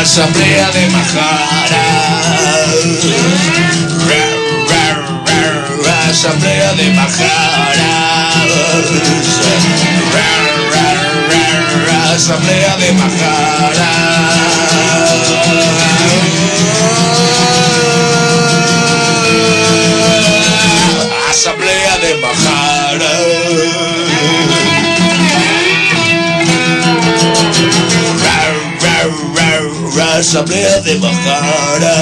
Asamblea de Majaras. Asamblea de Majaras. Asamblea de Majaras. Asamblea de Majara.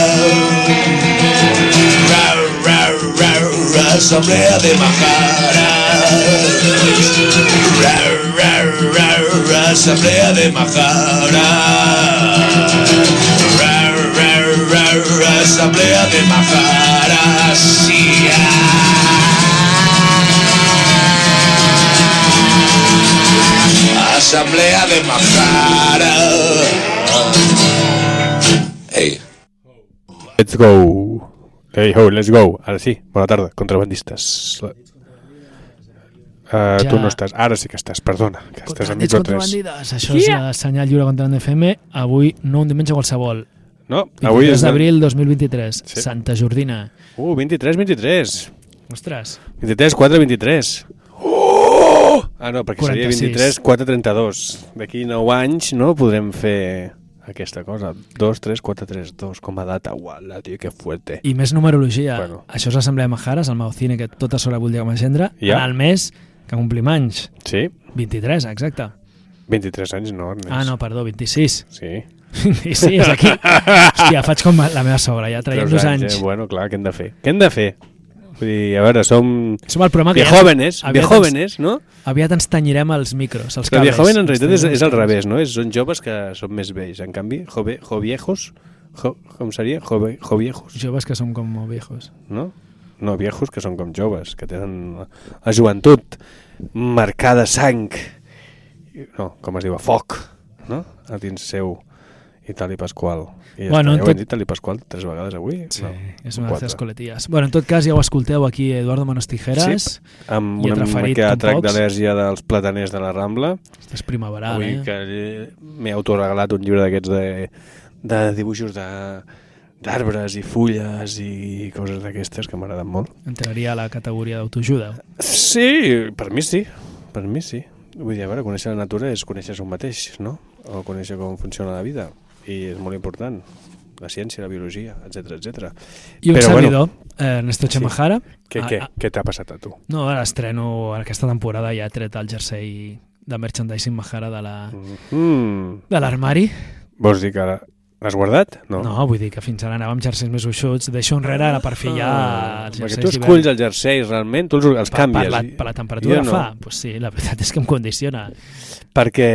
Asamblea de Majara. Asamblea de Majara. Asamblea de Majara. Sí. Asamblea de Majara. Hey. Let's go. Hey ho, let's go. Ara sí, bona tarda, contrabandistes. Uh, Ja. Tu no estàs, ara sí que estàs, perdona, que estàs a micro 3. contrabandides. Això és yeah. senyal lliure contra FM. Avui, no un diumenge qualsevol. No, 23 avui és... d'abril 2023. Sí. Santa Jordina. Uh, 23, 23. Ostres. 23, 4, 23. Oh! Ah, no, perquè seria 46. 23, 4, 32. D'aquí 9 anys, no, podrem fer aquesta cosa. 2, 3, 4, 3, 2, com a data. Uala, tio, que fuerte. I més numerologia. Bueno. Això és l'Assemblea de Majares, el Maucine, que tota sola vull dir com a gendre. Ja. En el mes que complim anys. Sí? 23, exacte. 23 anys, no, Ernest. Ah, no, perdó, 26. Sí. 26, és aquí. Hòstia, faig com la meva sogra, ja traiem dos anys. Eh? Bueno, clar, què hem de fer? Què hem de fer? Vull dir, a veure, som Som el programa que de jóvenes, de jóvenes, no? aviat ens tenyirem els micros, els Però cables. de joven en realitat és, és al revés, no? És, són joves que són més vells. En canvi, jove, joviejos, jo, com seria? Jove, joviejos, Joves que som com viejos. no? No, viejos que són com joves, que tenen la joventut marcada sang, no, com es diu, a foc, no? A dins seu i tal i Pasqual. I ja Bueno, ja ho tot- hem dit tal i Pasqual tres vegades avui? Sí, No, és una de les coletillas. Bueno, en tot cas, ja ho escolteu aquí, Eduardo Manos Tijeras. Sí, amb he una mica de trac d'al·lèrgia dels plataners de la Rambla. És primaveral, Avui eh? que m'he autoregalat un llibre d'aquests de, de dibuixos de d'arbres i fulles i coses d'aquestes que m'agraden molt. Entraria a la categoria d'autoajuda. Sí, per mi sí, per mi sí. Vull dir, a veure, conèixer la natura és conèixer un mateix, no? O conèixer com funciona la vida, i és molt important. La ciència, la biologia, etc etc. I un Però, servidor, eh, Ernesto Chemajara. Què, Ah, què, ah, què t'ha passat a tu? No, ara estreno aquesta temporada ja he tret el jersei de merchandising Mahara de la Mm. de l'armari. Vols dir que ara l'has guardat? No. no, vull dir que fins ara anava amb jerseis més gruixuts. Deixo enrere la per fi ja els perquè jerseis tu esculls els jerseis realment, tu els, els per, canvies. per, la, per la temperatura jo no. fa. Pues sí, la veritat és que em condiciona. Perquè,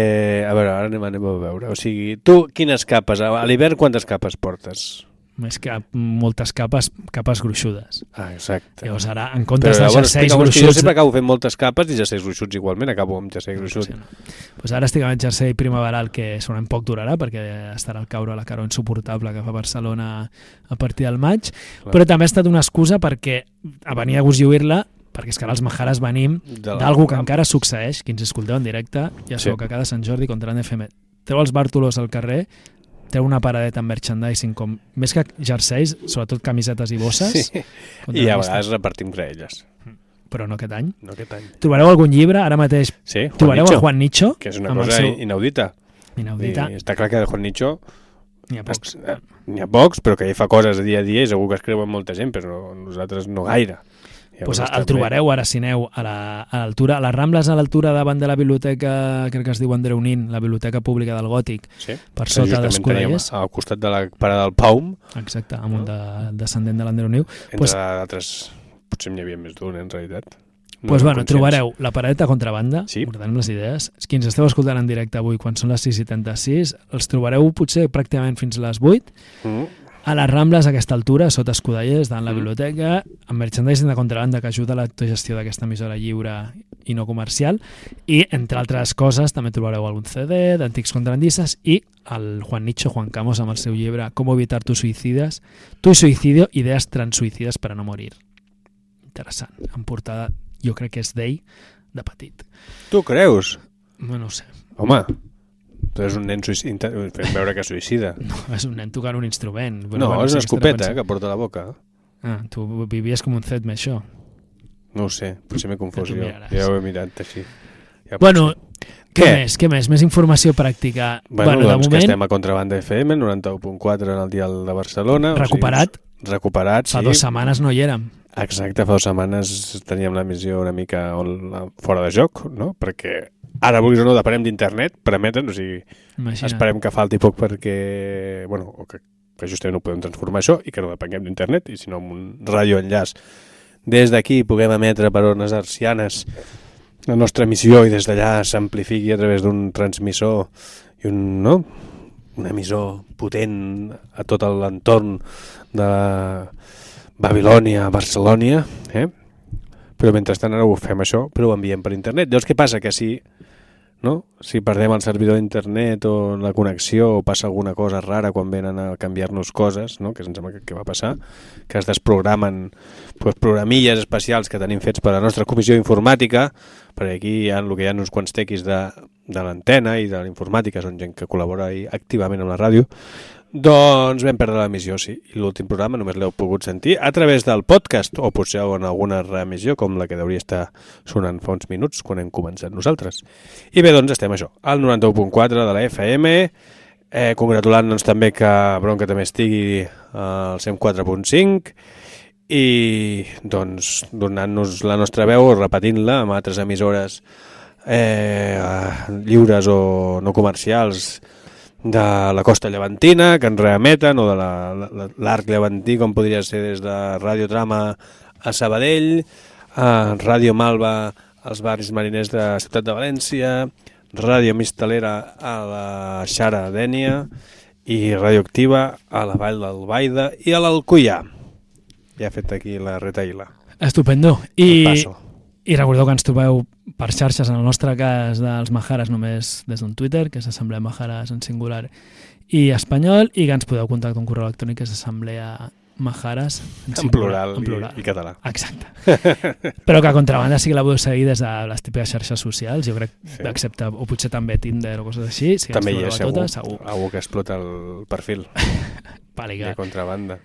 a veure, ara anem, anem a veure. O sigui, tu quines capes? A l'hivern quantes capes portes? Més que moltes capes, capes gruixudes. Ah, exacte. Llavors ara, en Però comptes de llavors, jerseis és que jo gruixuts... sempre acabo fent moltes capes i jerseis gruixuts igualment, acabo amb jersei gruixut. Sí, no. pues ara estic amb el jersei primaveral que segurament poc durarà perquè estarà al caure la caró insuportable que fa Barcelona a partir del maig, Clar. però també ha estat una excusa perquè a venir a gust lluir-la perquè és que ara els Majares venim De d'algú que encara succeeix, qui ens escolteu en directe, ja Sí. sabeu que cada Sant Jordi contra l'NFM treu els bàrtolos al carrer, treu una paradeta amb merchandising com, més que jerseis, sobretot camisetes i bosses, Sí. I a vegades repartim graelles. però no aquest any. No aquest any. Trobareu algun llibre, ara mateix Sí, Juan trobareu Nicho, a Juan Nicho, que és una el cosa seu- inaudita. inaudita, I està clar que de Juan Nicho n'hi ha pocs. eh, n'hi ha pocs, però que ell fa coses dia a dia i segur que es creuen molta gent, però nosaltres no gaire. Pues Llavors el trobareu ara si aneu a la- a l'altura, a, les Rambles a l'altura davant de la biblioteca, crec que es diu Andreu Nin, la biblioteca pública del Gòtic, bé. Sí. per sota d'Escudellers, Al costat de la parada del Paum, exacte, amunt de, descendent de l'Andreu Niu, entre Pues- d'altres... Potser n'hi havia més d'un, en realitat. No pues bueno, conscients. trobareu la paradeta contrabanda, Sí. ordenem les idees. Qui ens esteu escoltant en directe avui, quan són les 6.76, els trobareu potser pràcticament fins a les 8, Mm. A les Rambles a aquesta altura, sota Escudellers, davant la Mm. biblioteca, amb merchandising de contrabanda que ajuda a l'autogestió d'aquesta emissora lliure i no comercial, i, entre altres coses, també trobareu algun CD d'antics contrabandistes i el Juan Nicho, Juan Camos, amb el seu llibre Com evitar tus suicides, tu suicidio, idees transsuicides per a no morir. Interessant. En portada, jo crec que és d'ell, de petit. Tu creus? No, no ho sé. Home, Però és un nen suïcida, fent veure que suïcida. No, és un nen tocant un instrument. No, és sí una que escopeta eh, que porta a la boca. Ah, tu vivies com un set més això. No ho sé, potser m'he confós Que jo. Ja ho he mirat així. Ja Bueno, què, Què? més? Què més? Més informació pràctica. Bueno, bueno doncs que moment, estem a Contrabanda FM, 91.4 en el dial de Barcelona. o recuperat. sigui, recuperat, fa sí. dues setmanes no hi érem. Exacte, fa dues setmanes teníem l'emissió una mica on- fora de joc, no? Perquè ara, vulguis o no, depenem d'internet, permeten, o sigui, Imagina't. esperem que falti poc perquè, bueno, o que, que justament no podem transformar això i que no depenguem d'internet, i sinó amb un radioenllaç des d'aquí puguem emetre per ones arcianes la nostra emissió i des d'allà s'amplifiqui a través d'un transmissor i un, no? un emissor potent a tot l'entorn de Babilònia, Barcelònia, eh? però mentrestant ara ho fem això, però ho enviem per internet. Llavors què passa? Que si, no? si perdem el servidor d'internet o la connexió o passa alguna cosa rara quan venen a canviar-nos coses, no? que em sembla que, que va passar, que es desprogramen pues, programilles especials que tenim fets per a la nostra comissió informàtica, perquè aquí hi ha el que hi ha uns quants tequis de, de l'antena i de la informàtica, són gent que col·labora activament amb la ràdio, doncs vam perdre l'emissió, sí. I l'últim programa només l'heu pogut sentir a través del podcast, o potser en alguna reemissió, com la que hauria estar sonant fa uns minuts, quan hem començat nosaltres. I bé, doncs estem això, al 91.4 de la FM, eh, congratulant-nos també que Bronca també estigui al 104.5, i doncs donant-nos la nostra veu, repetint-la amb altres emissores eh, lliures o no comercials de la costa llevantina, que ens reemeten, o de la- la- l'arc llevantí, com podria ser des de Ràdio Trama a Sabadell, a Ràdio Malva als barris mariners de Ciutat de València, Ràdio Mistalera a la Xara d'Ènia i Radioactiva a la Vall d'Albaida i a l'Alcuià. Ja he fet aquí la retaïla. Estupendo. I... I, recordeu que ens trobeu per xarxes, en el nostre cas dels Majares només des d'un Twitter, que és Assemblea Majares en singular i espanyol, i que ens podeu contactar un correu electrònic que és Assemblea Majares En singular- plural, en plural. I, i català. Exacte. Però que a contrabanda sí que la podeu seguir des de les típiques xarxes socials, jo crec, Sí. excepte, o potser també Tinder o coses així. Que També hi trobareu és a segur, Totes, segur. algú que explota el perfil Pàliga. de contrabanda.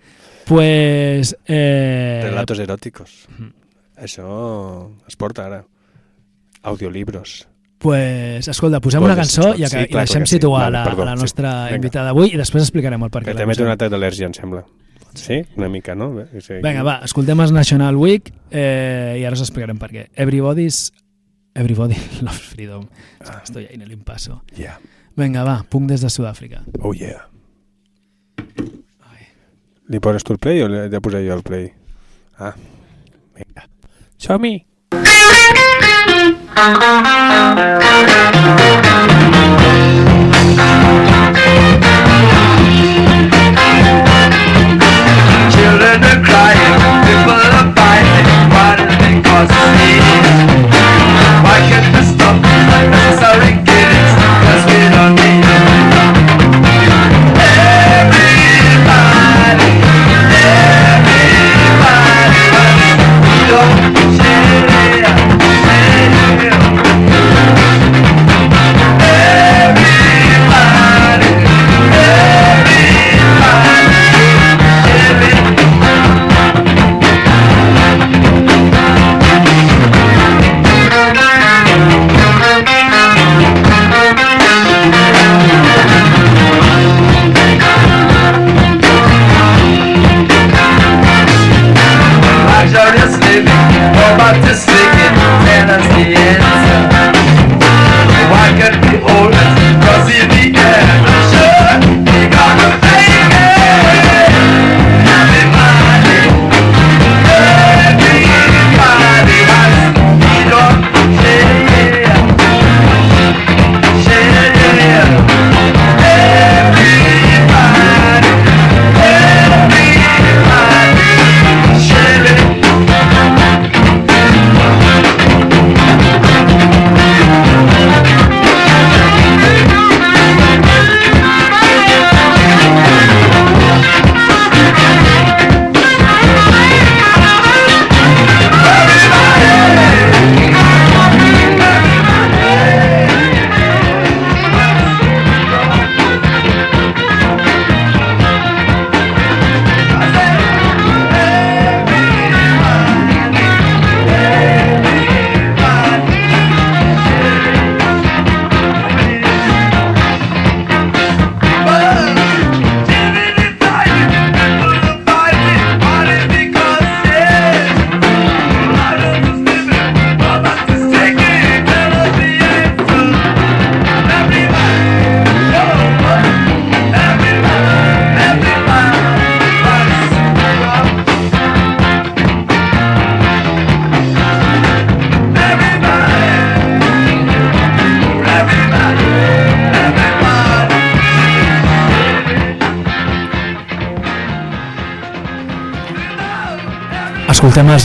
Pues... Eh, Relatos eròticos. Mhm. Això es porta ara. Audiolibros. Pues, escolta, posem Podes, una cançó pots. i, Sí, sí, i clar, deixem sí. situar Vale, la, perdó, la sí. nostra Vinga. invitada d'avui i després explicarem el per què. Que també té un atac d'al·lèrgia, em sembla. Sí? Una mica, no? Sí. Vinga, va, escoltem els National Week eh, i ara us explicarem per què. Everybody's... Everybody loves freedom. Ah. Estoy ahí en el impaso. Yeah. Vinga, va, punt des de Sud-àfrica. Oh, yeah. Li poses tu el play o li he de posar jo el play? Ah, vinga. Show me.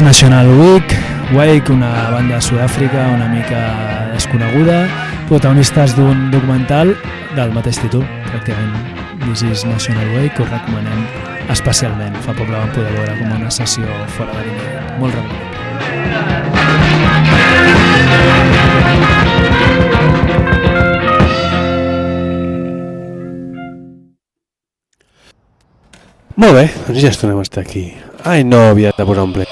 Escoltem els National Week, Wake, una banda de Sud-àfrica una mica desconeguda, protagonistes d'un documental del mateix títol, pràcticament This is National Wake, que us recomanem especialment. Fa poc la vam poder veure com una sessió fora de línia. Molt recomanable. Molt bé, doncs ja tornem a estar aquí. Ai, no, havia de posar un play.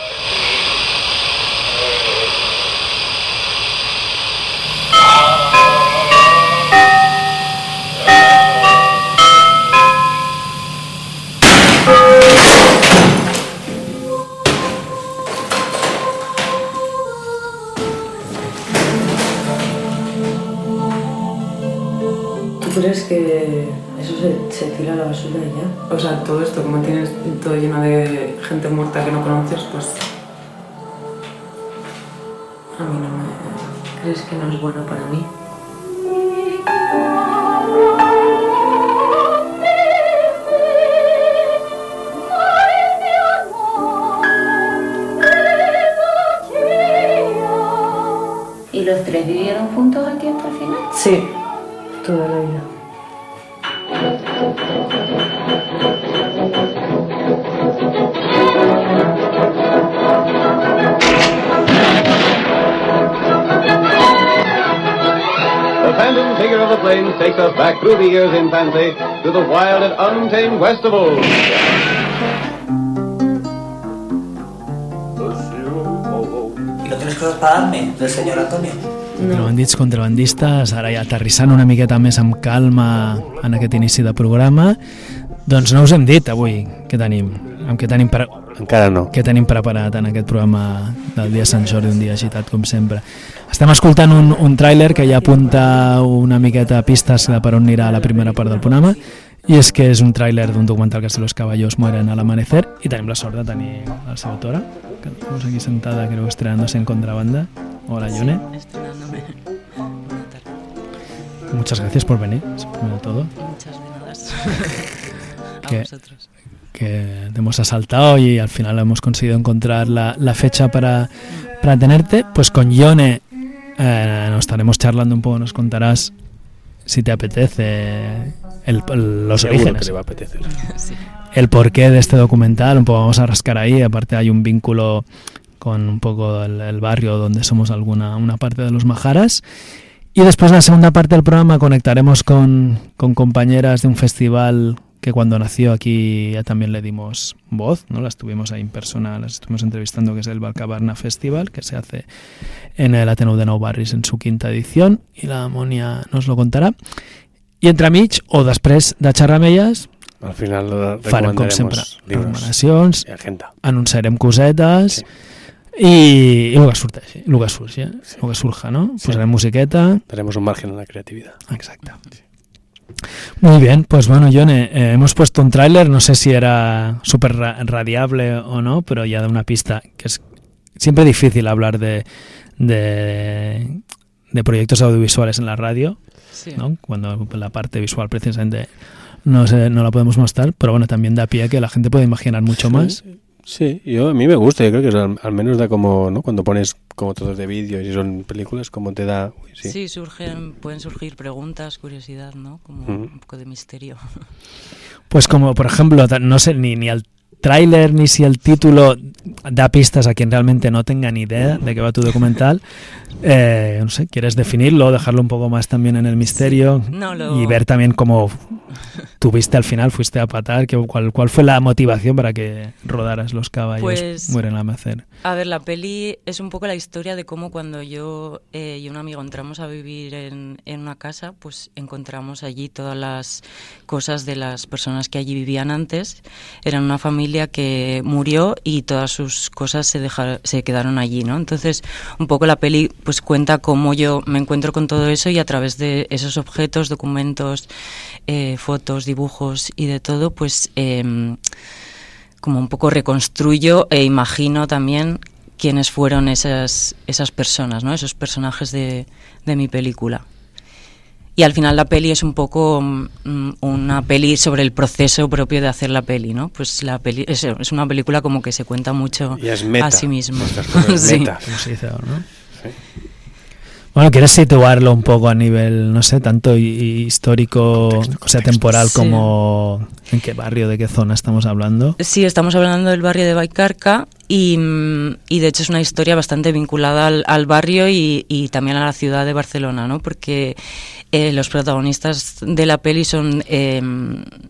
Y ya? O sea, todo esto, como tienes todo lleno de gente muerta que no conoces, pues A mí no me... ¿Crees que no es bueno para mí? ¿Y los tres vivieron juntos aquí hasta el final? Sí, toda la vida. Takes us back through the years in fancy to the wild and untamed west of old. ¿Y no cosas para darme del señor Antonio? Contrabandits, contrabandistes, ara ja aterrissant una miqueta més amb calma en aquest inici de programa. Doncs no us hem dit avui què tenim, amb què tenim, pre Encara no. què tenim preparat en aquest programa del dia Sant Jordi, un dia agitat com sempre. Estem escoltant un, un tràiler que ja apunta una miqueta pistes de per on anirà la primera part del programa i és que és un tràiler d'un documental que es diu Los caballos mueren al amanecer i tenim la sort de tenir la seva autora que tenim aquí sentada creo estrenándose en contrabanda Hola Yone Estrenándome. Muchas gracias por venir, primero de todo. Muchas nada. A vosotros. Que te hemos asaltado y al final hemos conseguido encontrar la, la fecha para, para tenerte. Pues con Yone eh, nos estaremos charlando un poco, nos contarás si te apetece el- el- los Seguro que orígenes. le va a apetecer. Sí. el porqué de este documental, un poco vamos a rascar ahí, aparte hay un vínculo con un poco el, el barrio donde somos alguna una parte de los Majaras. Y después en la segunda parte del programa conectaremos con, con compañeras de un festival que cuando nació aquí ya también le dimos voz, ¿no? Las tuvimos ahí en persona, las estuvimos entrevistando, que es el Balcabarna Festival, que se hace en el Ateneu de Nou Barris en su quinta edición, y la Monia nos lo contará. I entremig, o després de xerrar amb elles, Al final eh, farem com sempre recomanacions, anunciarem cosetes Sí. i, i el que surteixi, el que surgi, eh? el que surja, no? Sí. Posarem musiqueta, Daremos un margen a la creatividad. exacte. Muy bien, pues bueno, Yone, eh, hemos puesto un tráiler, no sé si era súper ra- radiable o no, pero ya da una pista, que es siempre difícil hablar de, de, de proyectos audiovisuales en la radio, Sí. ¿no? cuando la parte visual precisamente no, se- no la podemos mostrar, pero bueno, también da pie a que la gente puede imaginar mucho más. Sí, yo, a mí me gusta, yo creo que es al, al menos da como, ¿no? Cuando pones como todos de vídeo y son películas, como te da... uy, sí. Sí, surgen, pueden surgir preguntas, curiosidad, ¿no? Como un poco de misterio. Pues como por ejemplo, no sé ni, ni el tráiler ni si el título da pistas a quien realmente no tenga ni idea de qué va tu documental. Eh, no sé, ¿quieres definirlo, dejarlo un poco más también en el misterio No, lo- y ver también cómo tuviste al final, fuiste a patar, que, cuál, cuál fue la motivación para que rodaras Los caballos Pues- mueren al amanecer? A ver, la peli es un poco la historia de cómo cuando yo eh, y un amigo entramos a vivir en, en una casa, pues encontramos allí todas las cosas de las personas que allí vivían antes. Eran una familia que murió y todas sus cosas se, dejaron, se quedaron allí, ¿no? Entonces, un poco la peli pues cuenta cómo yo me encuentro con todo eso y a través de esos objetos, documentos, eh, fotos, dibujos y de todo, pues... em, como un poco reconstruyo e imagino también quiénes fueron esas, esas personas, ¿no? esos personajes de, de mi película. y al final la peli es un poco mm, una peli sobre el proceso propio de hacer la peli, ¿no? Pues la peli es, es una película como que se cuenta mucho Y es meta. a sí mismo. Estas cosas, Sí. meta. como se dice ahora, ¿no? Bueno, ¿quieres situarlo un poco a nivel, no sé, tanto hi- histórico, o sea, temporal Sí. como en qué barrio, de qué zona estamos hablando? Sí, estamos hablando del barrio de Baicarca y, mm, y de hecho es una historia bastante vinculada al, al barrio y, y también a la ciudad de Barcelona, ¿no? Porque eh, los protagonistas de la peli son eh,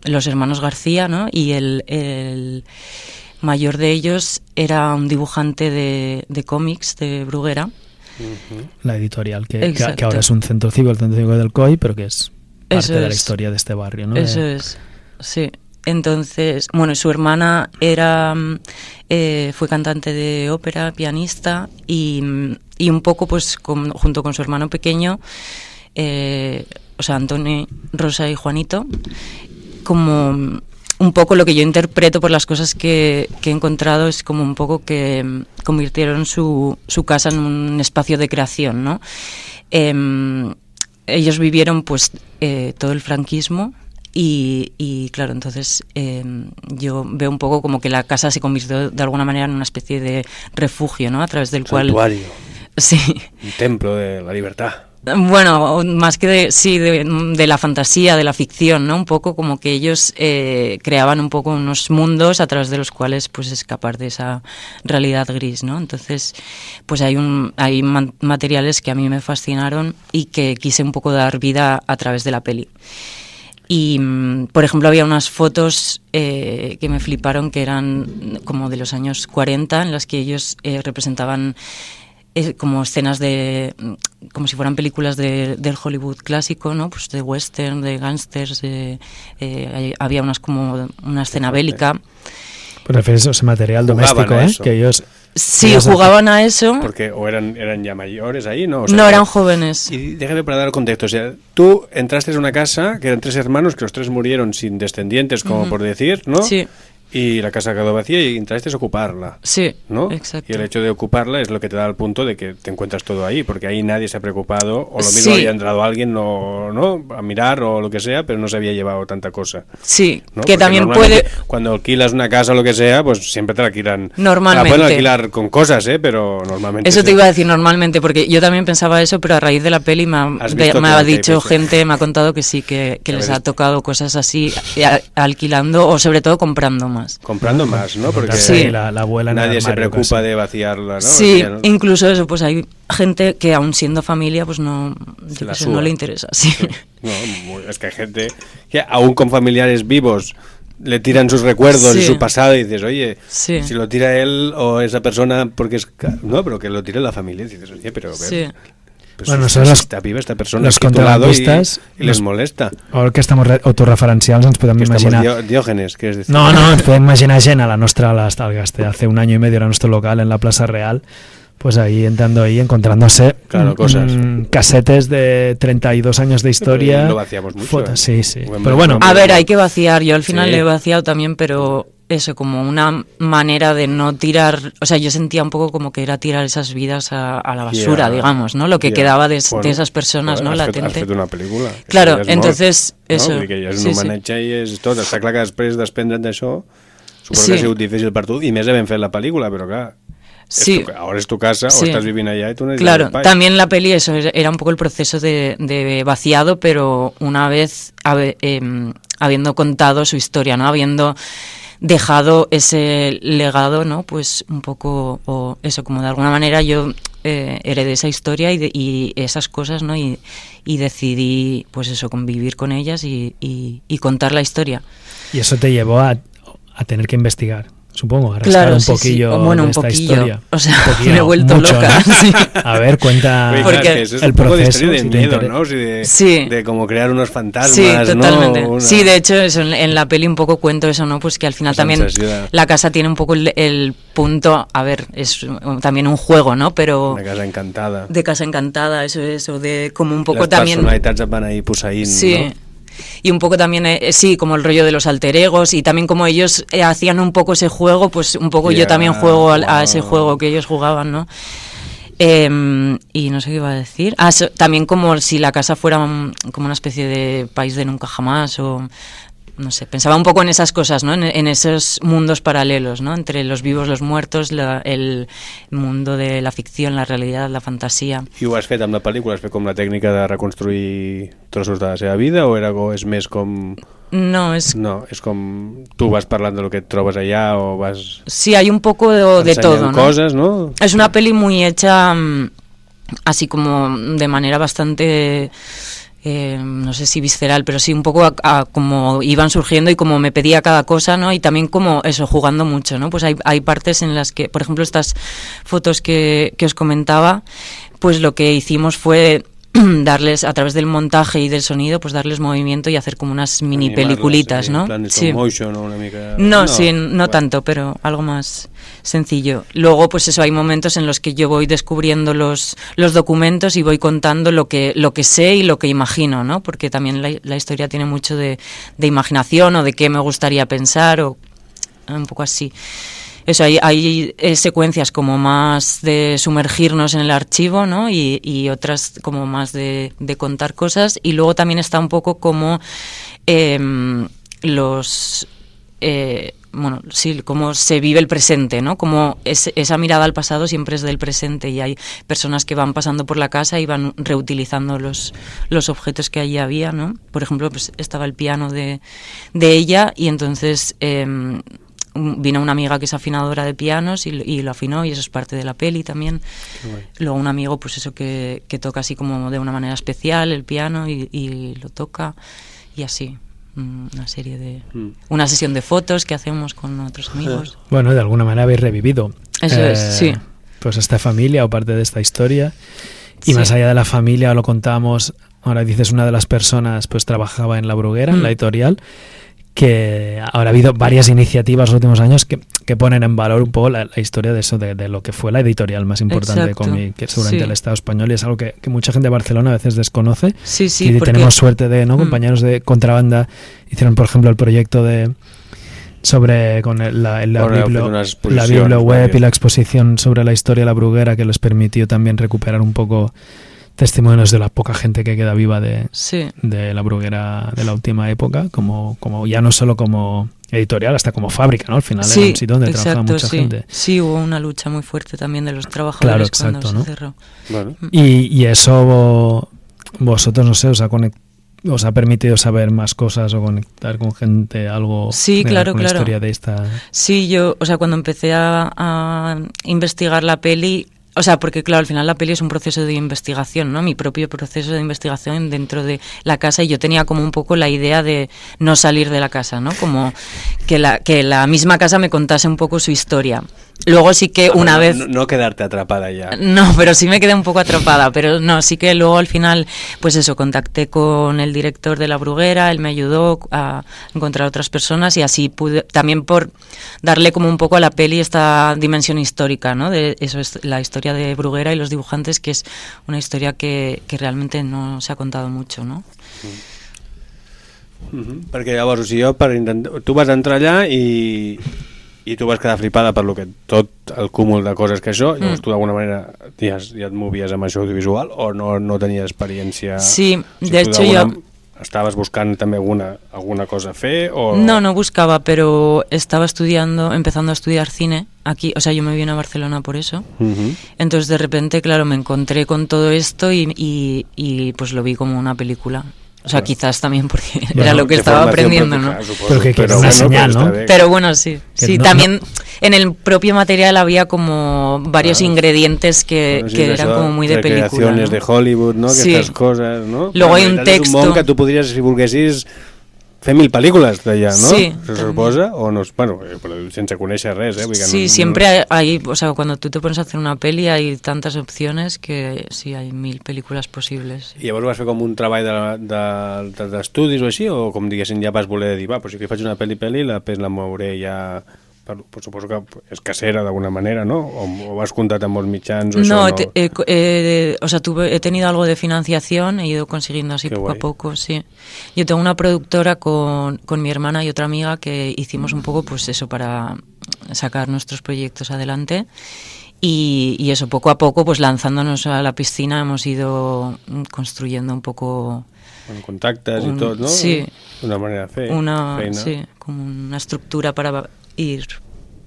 los hermanos García, ¿no? Y el, el mayor de ellos era un dibujante de, de cómics de Bruguera. La editorial, que, que- que Exacto. ahora es un centro cívico, el centro cívico del COI, pero que es parte Eso de la es. historia de este barrio, ¿no? Eso es, sí. Entonces, bueno, su hermana era mm, eh, fue cantante de ópera, pianista y, mm, y un poco, pues, con- junto con su hermano pequeño, eh, o sea, Antonio, Rosa y Juanito, como mm, un poco lo que yo interpreto por las cosas que, que he encontrado es como un poco que mm, convirtieron su, su casa en un espacio de creación, ¿no? Em, ellos vivieron pues eh, todo el franquismo y, y, claro, entonces em, yo veo un poco como que la casa se convirtió de alguna manera en una especie de refugio, ¿no? A través del cual... Santuario, Sí. un templo de la libertad. Bueno, más que de, sí, de, de la fantasía, de la ficción, ¿no? Un poco como que ellos eh, creaban un poco unos mundos a través de los cuales pues escapar de esa realidad gris, ¿no? Entonces, pues hay un hay materiales que a mí me fascinaron y que quise un poco dar vida a través de la peli. Y, mm, por ejemplo, había unas fotos eh, que me fliparon que eran como de los años 40, en las que ellos eh, representaban como escenas de. mm, como si fueran películas de, del Hollywood clásico, ¿no? Pues de western, de gángsters, de, eh, había unas como una escena bélica. Pero refieres a ese material Jugaban doméstico, a ¿eh? eso. Que ellos... Sí, jugaban a eso. Porque o eran, eran ya mayores ahí, ¿no? O no eran jóvenes. Y déjame para dar contexto. O sea, tú entraste en una casa que eran tres hermanos, que los tres murieron sin descendientes, como por decir, ¿no? Sí. Y la casa quedó vacía y entraste a ocuparla. Sí, ¿no? exacto. Y el hecho de ocuparla es lo que te da el punto de que te encuentras todo ahí, porque ahí nadie se ha preocupado, o lo mismo Sí. había entrado alguien no, ¿no? a mirar o lo que sea, pero no se había llevado tanta cosa. Sí, ¿no? que Porque también puede. Cuando alquilas una casa o lo que sea, pues siempre te la alquilan. Normalmente. La pueden alquilar con cosas, ¿eh? Pero normalmente. Eso te iba a decir normalmente, porque yo también pensaba eso, pero a raíz de la peli me ha, de- me dicho gente, me ha contado que sí, que, les ha tocado cosas así, eh, alquilando o sobre todo comprando más. Comprando más, ¿no? Porque Sí. la, la abuela nadie se armario preocupa casi. de vaciarla, ¿no? Sí, incluso eso, pues hay gente que aún siendo familia, pues no, la no le interesa. Sí. No, es que hay gente que aún con familiares vivos le tiran sus recuerdos y su pasado y dices, oye, Sí. si lo tira él o esa persona porque es... ca- No, pero que lo tire la familia. Y dices, oye, pero... a ver, Sí. Pues Bueno, si nosotros los- está viva esta persona lado y, contrabandistas, y les molesta. Ahora que estamos re- autorreferencials ens podem Que imaginar... Dió- Diógenes, ¿quieres decir? No, no, ens podem imaginar gent a la nostra, a la- al Gaste, hace un año y medio era nuestro local en la Plaza Real, pues ahí entrando ahí, encontrándose Claro, mm, cosas. mm, casetes de 32 años de historia. Pero lo vaciamos mucho, fotos, ¿eh? sí, sí. Bueno, Pero bueno, A ver, hay que vaciar. Yo al final Sí. le he vaciado también, pero eso, como una manera de no tirar. O sea, yo sentía un poco como que era tirar esas vidas a, a la basura, Ya, digamos, ¿no? Lo que ya. quedava de, Bueno, de esas persones, bueno, no? has fet- Latente. Has fet una pel·lícula. Claro, entonces, mort, eso, No? Vull dir que ja és sí, un sí. homenatge i és tot. Està clar que després desprendre't d'això suposo Sí. que ha sigut difícil per tu i més havent fet la pel·lícula, però clar, Sí. es tu, ahora es tu casa Sí. o estás viviendo allá y tú necesitas Claro, también la peli eso era un poco el proceso de, de vaciado, pero una vez habe- em, habiendo contado su historia, ¿no? Habiendo dejado ese legado, ¿no? Pues un poco, o eso, como de alguna manera yo eh, heredé esa historia y, de- y esas cosas, ¿no? Y, y decidí, pues eso, convivir con ellas y, y- contar la historia. y eso te llevó a, a tener que investigar. Supongo, a rascar Claro, un sí, sí. poquillo O bueno, de un esta poquillo. historia. O sea, Un poquillo, me he vuelto mucho, loca, ¿no? sí. A ver, cuenta Porque- es el un poco de proceso, historia de si miedo, ¿no? Sí, de, Sí. de como crear unos fantasmas, Sí, ¿no? totalmente. Una- Sí, de hecho, eso, en, la peli un poco cuento eso, ¿no? Pues que al final La también sensación. la casa tiene un poco el, el punto, a ver, es también un juego, ¿no? Pero Una casa encantada. de casa encantada, eso es, o de como un poco Las también... personalitats et van ahí posaint, Sí. ¿no? Y un poco también, eh, sí, como el rollo de los alter egos y también como ellos eh, hacían un poco ese juego, pues un poco yo también juego a, ese juego que ellos jugaban, ¿no? Em, y no sé qué iba a decir. Ah, so- también como si la casa fuera un- como una especie de país de nunca jamás o no sé, pensaba un poco en esas cosas, ¿no? En, en esos mundos paralelos, ¿no? Entre los vivos, los muertos, la- el mundo de la ficción, la realidad, la fantasía. I ho has fet amb la pel·lícula? Has fet com la tècnica de reconstruir trossos de la seva vida o era, o és més com... No, es No, és com tu vas parlant del que et trobes allà o vas sí, hay un poco de, de todo, ¿no? coses, no? Es una peli muy hecha mm, así como de manera bastante, eh, no sé si visceral, pero sí un poco a- a como iban surgiendo y como me pedía cada cosa, ¿no? Y también como eso, jugando mucho, ¿no? Pues hay, hay partes en las que, por ejemplo, estas fotos que, que os comentaba, pues lo que hicimos fue darles a través del montaje y del sonido pues darles movimiento y hacer como unas mini Animar-les, peliculitas sí, ¿no? En plan de stop motion o una mica... No, sí, no bueno. tanto, pero algo más sencillo. Luego, pues eso, hay momentos en los que yo voy descubriendo los, los documentos y voy contando lo que, lo que sé y lo que imagino, ¿no? Porque también la, la historia tiene mucho de, de imaginación o de qué me gustaría pensar o un poco así. Eso, hay, eh, secuencias como más de sumergirnos en el archivo, ¿no? Y, otras como más de, contar cosas. Y luego también está un poco como em, los... eh, bueno, sí, cómo se vive el presente, ¿no? Como es- esa mirada al pasado siempre es del presente y hay personas que van pasando por la casa y van reutilizando los, los objetos que allí había, ¿no? Por ejemplo, pues estaba el piano de, de ella y entonces em, vino una amiga que es afinadora de pianos y, lo- y lo afinó y eso es parte de la peli también. Luego un amigo, pues eso que, que toca así como de una manera especial el piano y, y lo toca y así. mm, Una serie de... Mm. Una sesión de fotos que hacemos con otros amigos. Bueno, de alguna manera habéis revivido. eh, Eso es, sí. Pues esta familia o parte de esta historia. Y Sí. más allá de la familia, lo contamos, ahora dices, una de las personas pues trabajaba en La Bruguera, en Mm. la editorial, que ahora ha habido varias iniciativas en los últimos años que, que ponen en valor un poco la, la historia de eso, de, de lo que fue la editorial más importante de cómic, que seguramente Sí. el Estado español y es algo que, que mucha gente de Barcelona a veces desconoce. Sí, sí, y porque- tenemos suerte de, ¿no? Mm. Compañeros de contrabanda hicieron, por ejemplo, el proyecto de sobre con el- la, la, Bueno, biblo- fet unes la y la exposición sobre la historia de la bruguera que les permitió también recuperar un poco testimonios de la poca gente que queda viva de, Sí. de la bruguera de la última época, como, como ya no solo como editorial, hasta como fábrica, ¿no? Al final era Sí, un sitio donde trabajaba exacto, mucha sí. gente. Sí, hubo una lucha muy fuerte también de los Claro, trabajadores exacto, cuando ¿no? se cerró. Bueno. Y, y eso vo- vosotros, no sé, os ha, conec- os ha permitido saber más cosas o conectar con gente, algo Sí, claro, con la claro. historia de esta... Sí, yo, o sea, cuando empecé a, a investigar la peli, o sea, porque claro, al final la peli es un proceso de investigación, ¿no? Mi propio proceso de investigación dentro de la casa y yo tenía como un poco la idea de no salir de la casa, ¿no? Como que la, que la misma casa me contase un poco su historia. Luego sí que una no, vez... No, no quedarte atrapada ya. No, pero sí me quedé un poco atrapada, pero no, sí que luego al final, pues eso, contacté con el director de La Bruguera, él me ayudó a encontrar otras personas y así pude, también por darle como un poco a la peli esta dimensión histórica, ¿no? De eso es la historia de Bruguera y los dibujantes, que es una historia que, que realmente no se ha contado mucho, ¿no? Mhm. Perquè llavors, o sigui, jo per intentar... tu vas entrar allà i, i tu vas quedar flipada per lo que tot el cúmul de coses que això, llavors Mm. tu d'alguna manera ja, ja et movies amb això audiovisual o no, no tenies experiència... Sí, O sigui, de hecho yo- Estaves buscant també alguna, alguna cosa a fer o... No, no buscaba, pero estaba estudiando, empezando a estudiar cine aquí, o sea, yo me vine a Barcelona por eso. Entonces de repente, claro, me encontré con todo esto y, y, y, pues lo vi como una película. O sea, quizás también porque Bueno, era lo que estaba aprendiendo, ¿no? Pero que- que és una bueno, però no? Pero bueno, sí. Que Sí, no- también en el propio material había como varios Claro. ingredientes que, Bueno, sí, que eran como muy de película. ¿no? de Hollywood, no? Sí. Aquestes coses, no? Luego hay un És un món texto. que tu podries, si volguessis, fer mil pel·lícules d'allà, no? Sí, Se suposa, o no? Bueno, eh, però sense conèixer res, eh? Vull que Sí, no, siempre hay, hay- o sea, cuando tú te pones a hacer una peli hay tantas opciones que sí, hay mil películas posibles. I llavors vas fer com un treball d'estudis de, de, d'estudis o així, o com diguéssim ja vas voler dir, va, però si que faig una pel·li-pel·li, la la mouré ja... Per, suposo que és casera d'alguna manera, no? O, o has comptat amb mitjans o No, això te- eh, eh, o sea, tuve, he tenido algo de financiación, he ido consiguiendo así Qué poco guay. a poco, sí. Yo tengo una productora con, con mi hermana y otra amiga que hicimos un poco, pues eso, para sacar nuestros proyectos adelante. Y, y eso, poco a poco, pues lanzándonos a la piscina, hemos ido construyendo un poco Amb contactes Un- i tot, no? sí. Una manera de fer una, feina. sí, como una estructura para ir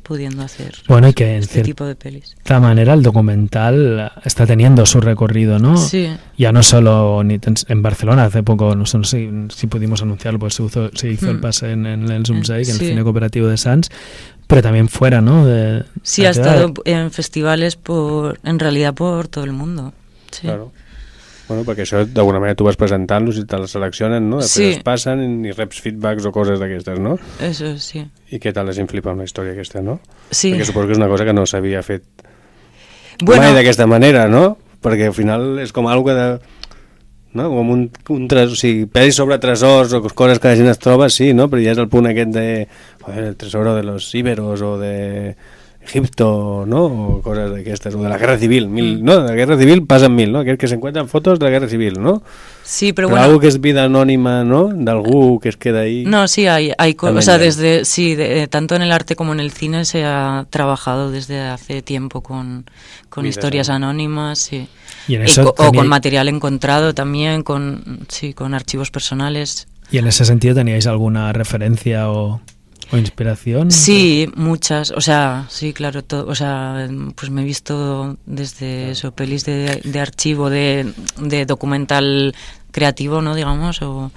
pudiendo hacer Bueno, y que en este tipo de pelis. manera el documental está teniendo su recorrido, ¿no? Sí. Ya no solo en Barcelona, hace poco, no sé, si pudimos anunciarlo, pues se hizo, se hizo el Mm. pase en, en el Zumzeic, en el Sí. cine cooperativo de Sans, pero también fuera, ¿no? De, Sí, de ha estado en festivales por, en realidad por todo el mundo. Sí. Claro. Bueno, perquè això d'alguna manera tu vas presentant-los i te'ls seleccionen, no? Després Sí. es passen i reps feedbacks o coses d'aquestes, no? Eso sí. I què tal la gent flipa amb la història aquesta, no? Sí. Perquè suposo que és una cosa que no s'havia fet Bueno, mai d'aquesta manera, no? Perquè al final és com algo de... No? Com un, un tresor, o sigui, pel·lis sobre tresors o coses que la gent es troba, sí, no? Però ja és el punt aquest de... Joder, el tesoro de los íberos o de Egipto, ¿no? O cosas d'aquestes, o de la guerra civil, mil, Mm. no? De la guerra civil pasan mil, ¿no? Aquells que se encuentran fotos de la guerra civil, ¿no? sí, pero Però bueno. algo que es vida anònima, ¿no? D'algú que es queda ahí... No, sí, hay, hay co- También o sea, desde, sí, de- tanto en el arte como en el cine se ha trabajado desde hace tiempo con, con historias anónimas. anónimas, sí. Y en Y eso co- o con material encontrado también, con, sí, con archivos personales. Y en ese sentido, ¿teníais alguna referencia o, o inspiración? Sí, muchas, o sea, sí, claro, to- o sea, pues me he visto desde eso, pelis de, de archivo, de, de documental creativo, ¿no? Digamos, o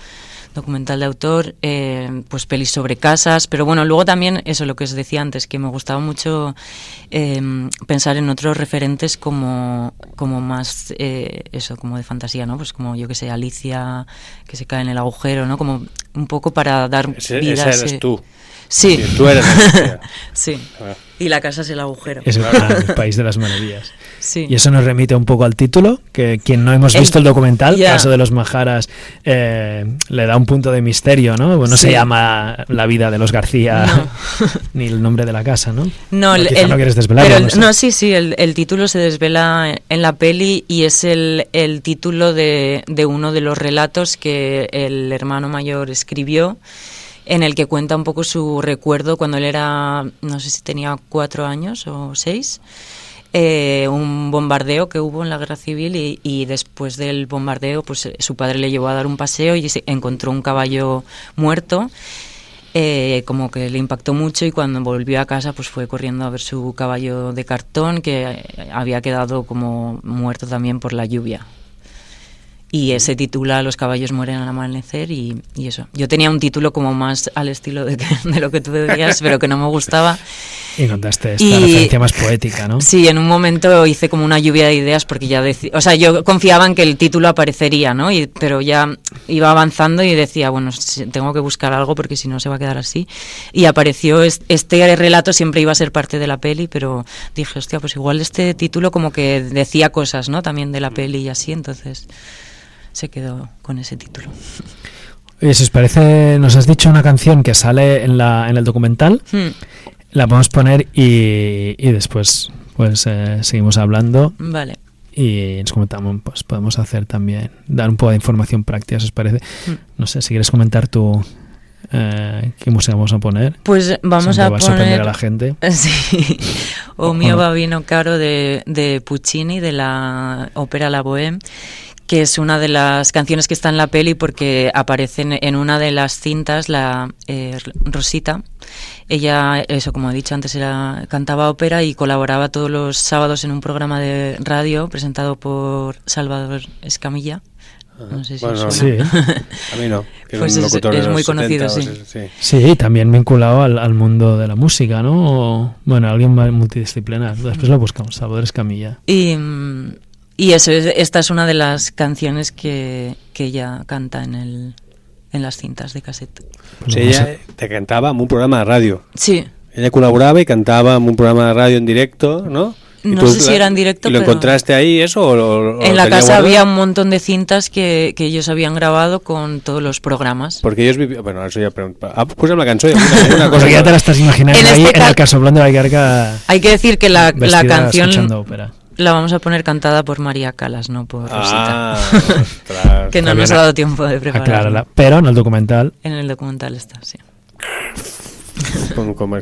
documental de autor, eh, pues pelis sobre casas, pero bueno, luego también, eso lo que os decía antes, que me gustaba mucho eh, pensar en otros referentes como, como más, eh, eso, como de fantasía, ¿no? Pues como, yo que sé, Alicia, que se cae en el agujero, ¿no? Como un poco para dar Ese, vida ese eres ese- tú. Sí. Sí, tú eres sí. Y la casa es el agujero. Es el, el país de las maravillas. Sí. Y eso nos remite un poco al título, que quien no hemos visto el documental, ya. caso de los Majaras, eh, le da un punto de misterio, ¿no? No se llama La vida de los García No. ni el nombre de la casa, ¿no? No, el- quizá el- no quieres desvelarlo. no sé. no, sí, sí, el, el título se desvela en la peli y es el, el título de, de uno de los relatos que el hermano mayor escribió, en el que cuenta un poco su recuerdo cuando él era, no sé si tenía cuatro años o seis, eh, un bombardeo que hubo en la guerra civil y, después del bombardeo pues eh, su padre le llevó a dar un paseo y se encontró un caballo muerto eh, como que le impactó mucho y cuando volvió a casa pues fue corriendo a ver su caballo de cartón que eh, había quedado como muerto también por la lluvia. Y ese titula Los caballos mueren al amanecer y, y eso. Yo tenía un título como más al estilo de, que- de lo que tú decías, pero que no me gustaba. Y contaste esta Y- referencia más poética, ¿no? Sí, en un momento hice como una lluvia de ideas porque ya decía, o sea, yo confiaba en que el título aparecería, ¿no? Y, pero ya iba avanzando y decía, bueno, tengo que buscar algo porque si no se va a quedar así. Y apareció es- este relato, siempre iba a ser parte de la peli, pero dije, hostia, pues igual este título como que decía cosas, ¿no? También de la peli y así, entonces se quedó con ese título. Oye, si os parece, nos has dicho una canción que sale en, la, en el documental, Hmm, la podemos poner y, y después pues eh, seguimos hablando vale. y nos comentamos, pues podemos hacer también, dar un poco de información práctica, si os parece. Mm. No sé, si quieres comentar tú eh, qué música vamos a poner. Pues vamos Siempre a va a sorprender poner... a la gente. Sí. O O- mio no. babino caro de, de Puccini, de la ópera La Bohème, que es una de las canciones que está en la peli porque aparecen en una de las cintas, la eh, Rosita. Ella, eso como he dicho antes, era, cantaba ópera y colaboraba todos los sábados en un programa de radio presentado por Salvador Escamilla. No sé si os Bueno, suena. Sí. A mí no. que Pues es- muy conocido, 70 o sí. sí. Sí, también vinculado al, al mundo de la música, ¿no? O, bueno, alguien más multidisciplinar. Después lo buscamos, Salvador Escamilla. Y, y eso, es- esta es una de las canciones que, que ella canta en, el, en las cintas de cassette. Sigui, ella te cantava en un programa de ràdio. Sí, Ella col·laborava i cantava en un programa de ràdio en directo, ¿no? Y No sé si era en directo, ¿Y lo pero- encontraste ahí eso? O, lo- o en la casa guardado? había un montón de cintas que, que ellos habían grabado con todos los programas. Porque ellos vivían... Bueno, eso ya. Ah, posa'm la cançó. i Una, una cosa ya te la estás imaginando En ahí este en el ca- Casoplón de la Garga Hay que decir que la, la canción escuchando ópera. La vamos a poner cantada por María Calas, no por Rosita. Ah, ostras. que no También nos ha dado tiempo de prepararla. Aclárala. Pero en el documental En el documental está, sí.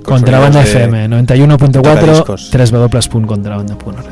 Contrabanda FM 91.4 tocadiscos. www.contrabanda.org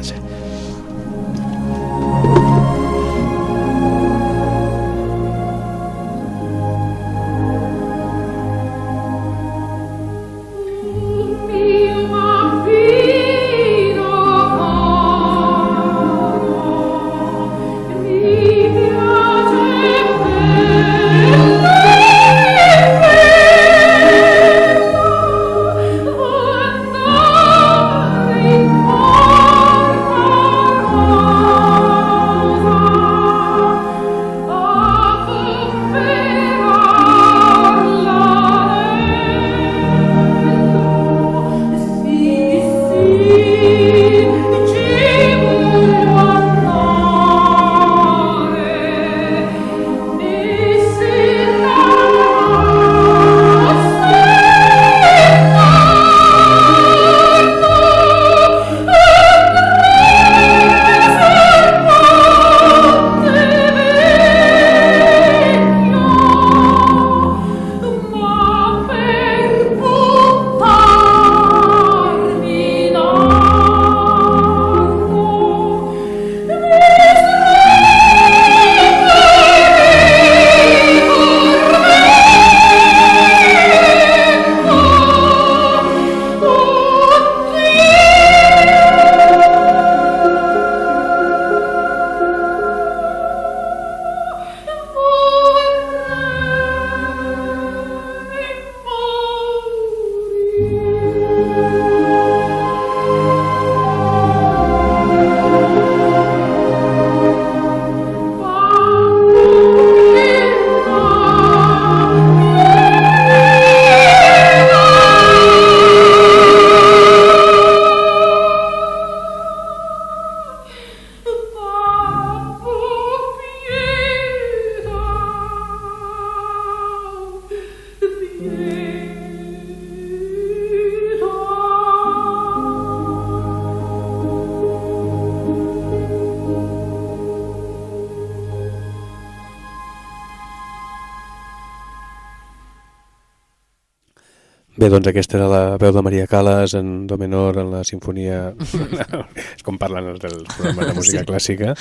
doncs aquesta era la veu de Maria Calas en do menor, en la sinfonia... és com parlen els dels programes de música Sí. clàssica.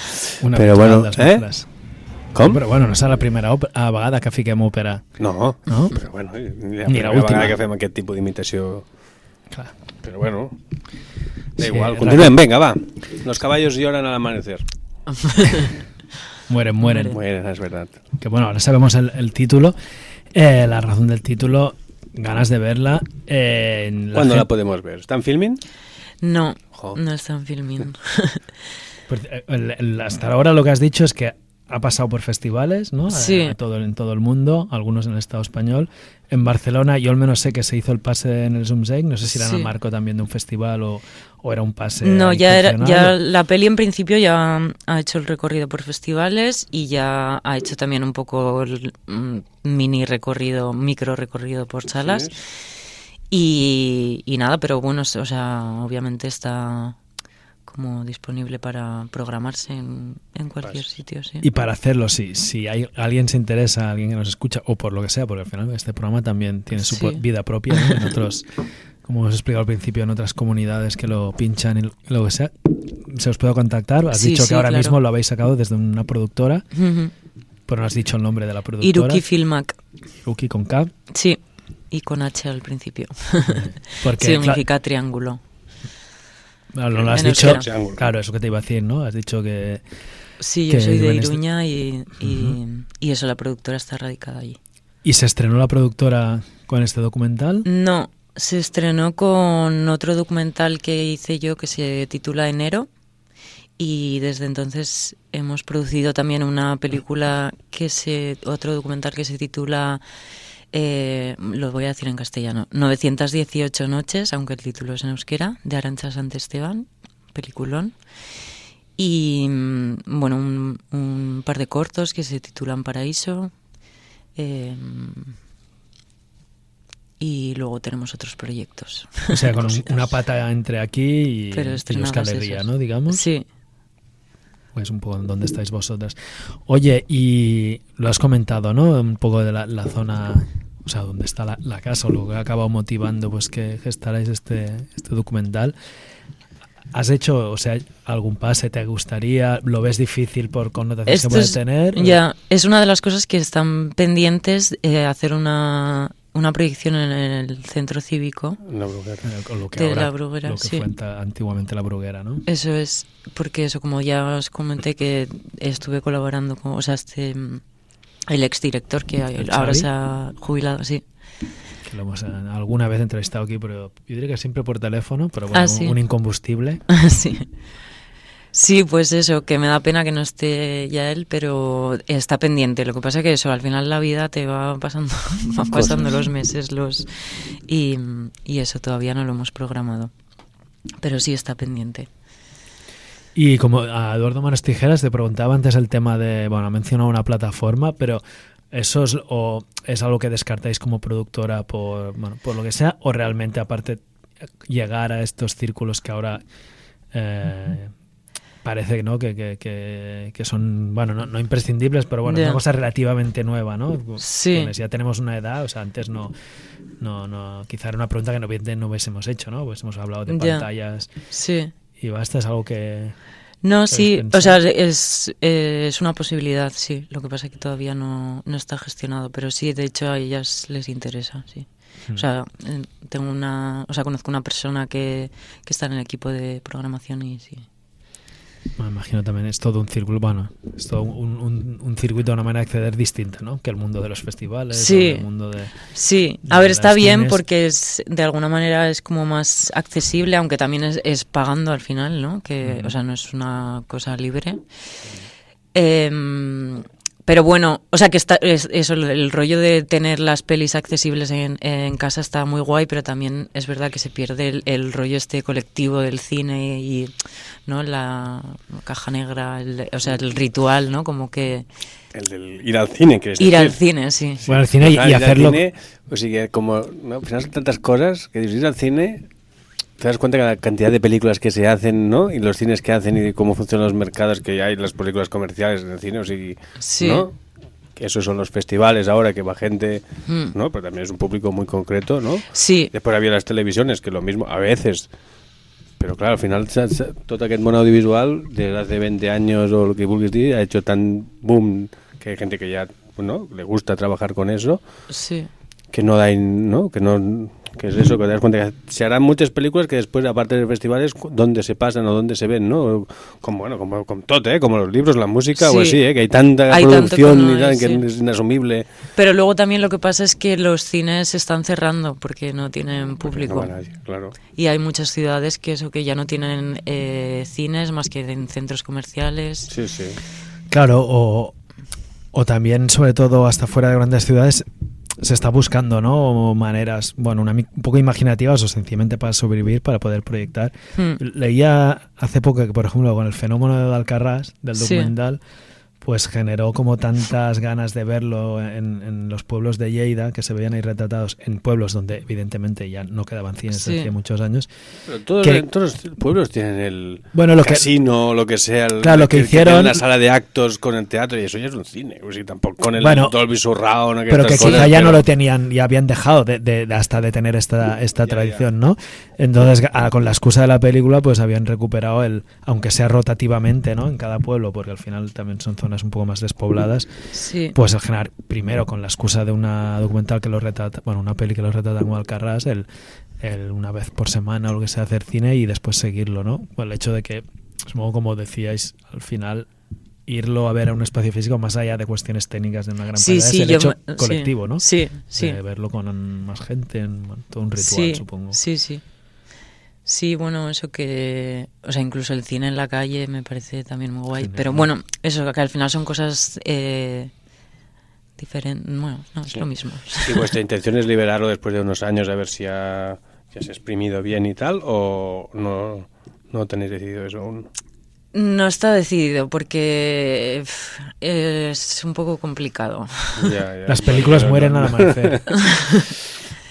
Una Però bueno, eh? nostres. Com? Però bueno, no serà la primera òpera, a vegada que fiquem òpera. No, No? però bueno, la Ni primera l'última. vegada que fem aquest tipus d'imitació... Clar. Però bueno, da Sí, igual. ra- Continuem, venga, va. Los caballos lloran al amanecer. Mueren, mueren. Mueren, es verdad. Que bueno, ahora sabemos el, el título. Eh, la razón del título, ganas de verla. Eh, en ¿Cuándo la gen- podemos ver? ¿Están filming? No, Jo. no están filmando. Pues, eh, el- el- hasta ahora lo que has dicho es que ha pasado por festivales, ¿no? Sí. A- a todo, en todo el mundo, algunos en el Estado español. En Barcelona, yo al menos sé que se hizo el pase en el Zoomzeg. No sé si era en el Sí. marco también de un festival o, o era un pase. No, ya era, ya la peli en principio ya ha hecho el recorrido por festivales y ya ha hecho también un poco el mm, mini recorrido, micro recorrido por salas. Y, y nada, pero bueno, o sea, obviamente está como disponible para programarse en, en cualquier sitio, sí. Y para hacerlo, si, si hay alguien se interesa, alguien que nos escucha, o por lo que sea, porque al final este programa también tiene su Sí. po- vida propia, ¿no? En otros, como os he explicado al principio, en otras comunidades que lo pinchan y lo- que sea, se os puede contactar. Has Sí, dicho sí, que ahora claro. mismo lo habéis sacado desde una productora, Ujú. pero no has dicho el nombre de la productora. Iruki Filmac, Iruki con K. sí, y con H al principio. Porque, Significa triángulo. Claro, no lo has dicho. euskera. Claro, eso que te iba a decir, ¿no? Has dicho que. Sí, que yo soy de Iruña y, y, y eso, la productora está radicada allí. ¿Y se estrenó la productora con este documental? No, se estrenó con otro documental que hice yo que se titula Enero y desde entonces hemos producido también una película que se otro documental que se titula eh, lo voy a decir en castellano 918 noches aunque el título es en euskera de Arancha Santesteban peliculón y mm, bueno un, un par de cortos que se titulan Paraíso eh, y luego tenemos otros proyectos. O sea, con un- una pata entre aquí y, Pero y Euskal Herria. ¿no? Digamos. Sí. Pues un poco dónde estáis vosotras. Oye, y lo has comentado, ¿no? Un poco de la, la zona o sea, donde está la, la casa, o lo que ha acabado motivando pues que gestarais este, este documental. ¿Has hecho, o sea, algún pase te gustaría? ¿Lo ves difícil por connotaciones que puede tener? ya, es una de las cosas que están pendientes, eh, hacer una, una proyección en el centro cívico. La bruguera. Eh, Lo que de ahora- la bruguera, lo que sí. fue antiguamente la bruguera, ¿no? Eso es, porque eso, como ya os comenté, que estuve colaborando con, o sea, este, mm, el exdirector que ¿El ahora Xavi? se ha jubilado, sí. Que lo hemos eh, alguna vez entrevistado aquí, pero yo diría que siempre por teléfono, pero bueno, Ah, sí. un incombustible. sí. Sí, pues eso, que me da pena que no esté ya él, pero está pendiente. Lo que pasa que eso, al final la vida te va pasando, van pasando los meses, los y, y eso todavía no lo hemos programado. Pero sí está pendiente. Y como a Eduardo Manos Tijeras te preguntaba antes el tema de, bueno, ha mencionado una plataforma, pero ¿eso es, o es algo que descartáis como productora por, bueno, por lo que sea? ¿O realmente aparte llegar a estos círculos que ahora eh, parece ¿no? que, que, que, que son, bueno, no, no imprescindibles, pero bueno, es Ya. una cosa relativamente nueva, ¿no? Sí. Ya tenemos una edad, o sea, antes no... No, no, quizá era una pregunta que no, no hubiésemos hecho, ¿no? Pues hemos hablado de pantallas Sí. y basta, es algo que... No, ¿Habéis sí, o sea, es, eh, es una posibilidad, sí. Lo que pasa es que todavía no, no está gestionado, pero sí, de hecho a ellas les interesa, sí. Hmm. O sea, eh, tengo una, o sea, conozco una persona que, que está en el equipo de programación y sí. Me imagino también es todo un círculo, bueno, es todo un, un, un circuito, una manera de acceder distinta, ¿no? Que el mundo de los festivales, Sí. el mundo de... Sí, de a ver, está bien cines. porque es de alguna manera es como más accesible, aunque también es, es pagando al final, ¿no? Que, o sea, no es una cosa libre. Em, pero bueno, o sea que está es- eso, el, rollo de tener las pelis accesibles en, en casa está muy guay, pero también es verdad que se pierde el, el rollo este colectivo del cine y no la caja negra, el- o sea, el ritual, ¿no? Como que El del ir al cine, que es ir al cine, sí. Bueno, al cine y, al hacerlo... cine, o sigui, como ¿no? al final son tantas cosas que ir al cine, te das cuenta de la cantidad de películas que se hacen, ¿no? Y los cines que hacen y cómo funcionan los mercados que hay, las películas comerciales en el cine, o sigui, Sí. ¿no? Que esos son los festivales ahora, que va gente, Mm. ¿no? Pero también es un público muy concreto, ¿no? Sí, Después había las televisiones, que lo mismo, a veces. Pero claro, al final tot aquest món audiovisual, desde hace 20 años o lo que vulguis dir, ha hecho tan boom que hay gente que ya ¿no? le gusta trabajar con eso, sí. que no da, in- ¿no? Que no que es eso, que te das cuenta que se harán muchas películas que después, aparte de festivales, dónde se pasan o dónde se ven, ¿no? Como, bueno, como con todo, ¿eh? Como los libros, la música Sí. o así, ¿eh? Que hay tanta Hay producción que no y tal, hay, que sí. es inasumible. Pero luego también lo que pasa es que los cines se están cerrando porque no tienen No público. va nadie, claro. Y hay muchas ciudades que eso que ya no tienen eh, cines más que en centros comerciales. Sí, sí. Claro, o, o también, sobre todo, hasta fuera de grandes ciudades, se está buscando, ¿no? Maneras, bueno, una, un poco imaginativas o sencillamente para sobrevivir, para poder proyectar. Hmm. Leía hace poco que, por ejemplo, con el fenómeno de Alcarrás, del Sí. Pues generó como tantas ganas de verlo en, en los pueblos de Lleida, que se veían ahí retratados en pueblos donde evidentemente ya no quedaban cines Sí. desde muchos años. Pero todos, Que- todos los pueblos tienen el Bueno, lo que- casino, lo que sea, el, Claro, lo que hicieron- tienen la sala de actos con el teatro y eso ya es un cine, o sea, tampoco con el Bueno, Dolby Surround, pero que quizá cosas, ya no pero- lo tenían, ya habían dejado de, de- de hasta de tener esta, esta Ya, tradición, ¿no? Entonces, ah, con la excusa de la película, pues habían recuperado el, aunque sea rotativamente, ¿no? En cada pueblo, porque al final también son zonas un poco más despobladas, Sí. pues el generar, primero con la excusa de una documental que lo retrata, bueno, una peli que lo retrata como Alcarrás, el, el una vez por semana o lo que sea hacer cine y después seguirlo, ¿no? Pues el hecho de que, supongo como decíais, al final irlo a ver a un espacio físico más allá de cuestiones técnicas de una gran Sí, es el hecho me- sí. colectivo, ¿no? Sí, sí. De verlo con más gente, en todo un ritual, supongo. Sí, sí. Sí, bueno, eso que... O sea, incluso el cine en la calle me parece también muy guay. Genial. Pero bueno, eso, que al final son cosas eh, diferentes. Bueno, no, es Sí. lo mismo. ¿Y vuestra intención es liberarlo después de unos años a ver si ha, si has exprimido bien y tal? ¿O no, no tenéis decidido eso aún? No está decidido porque pf, es un poco complicado. Ya, ya. Las películas mueren al amanecer.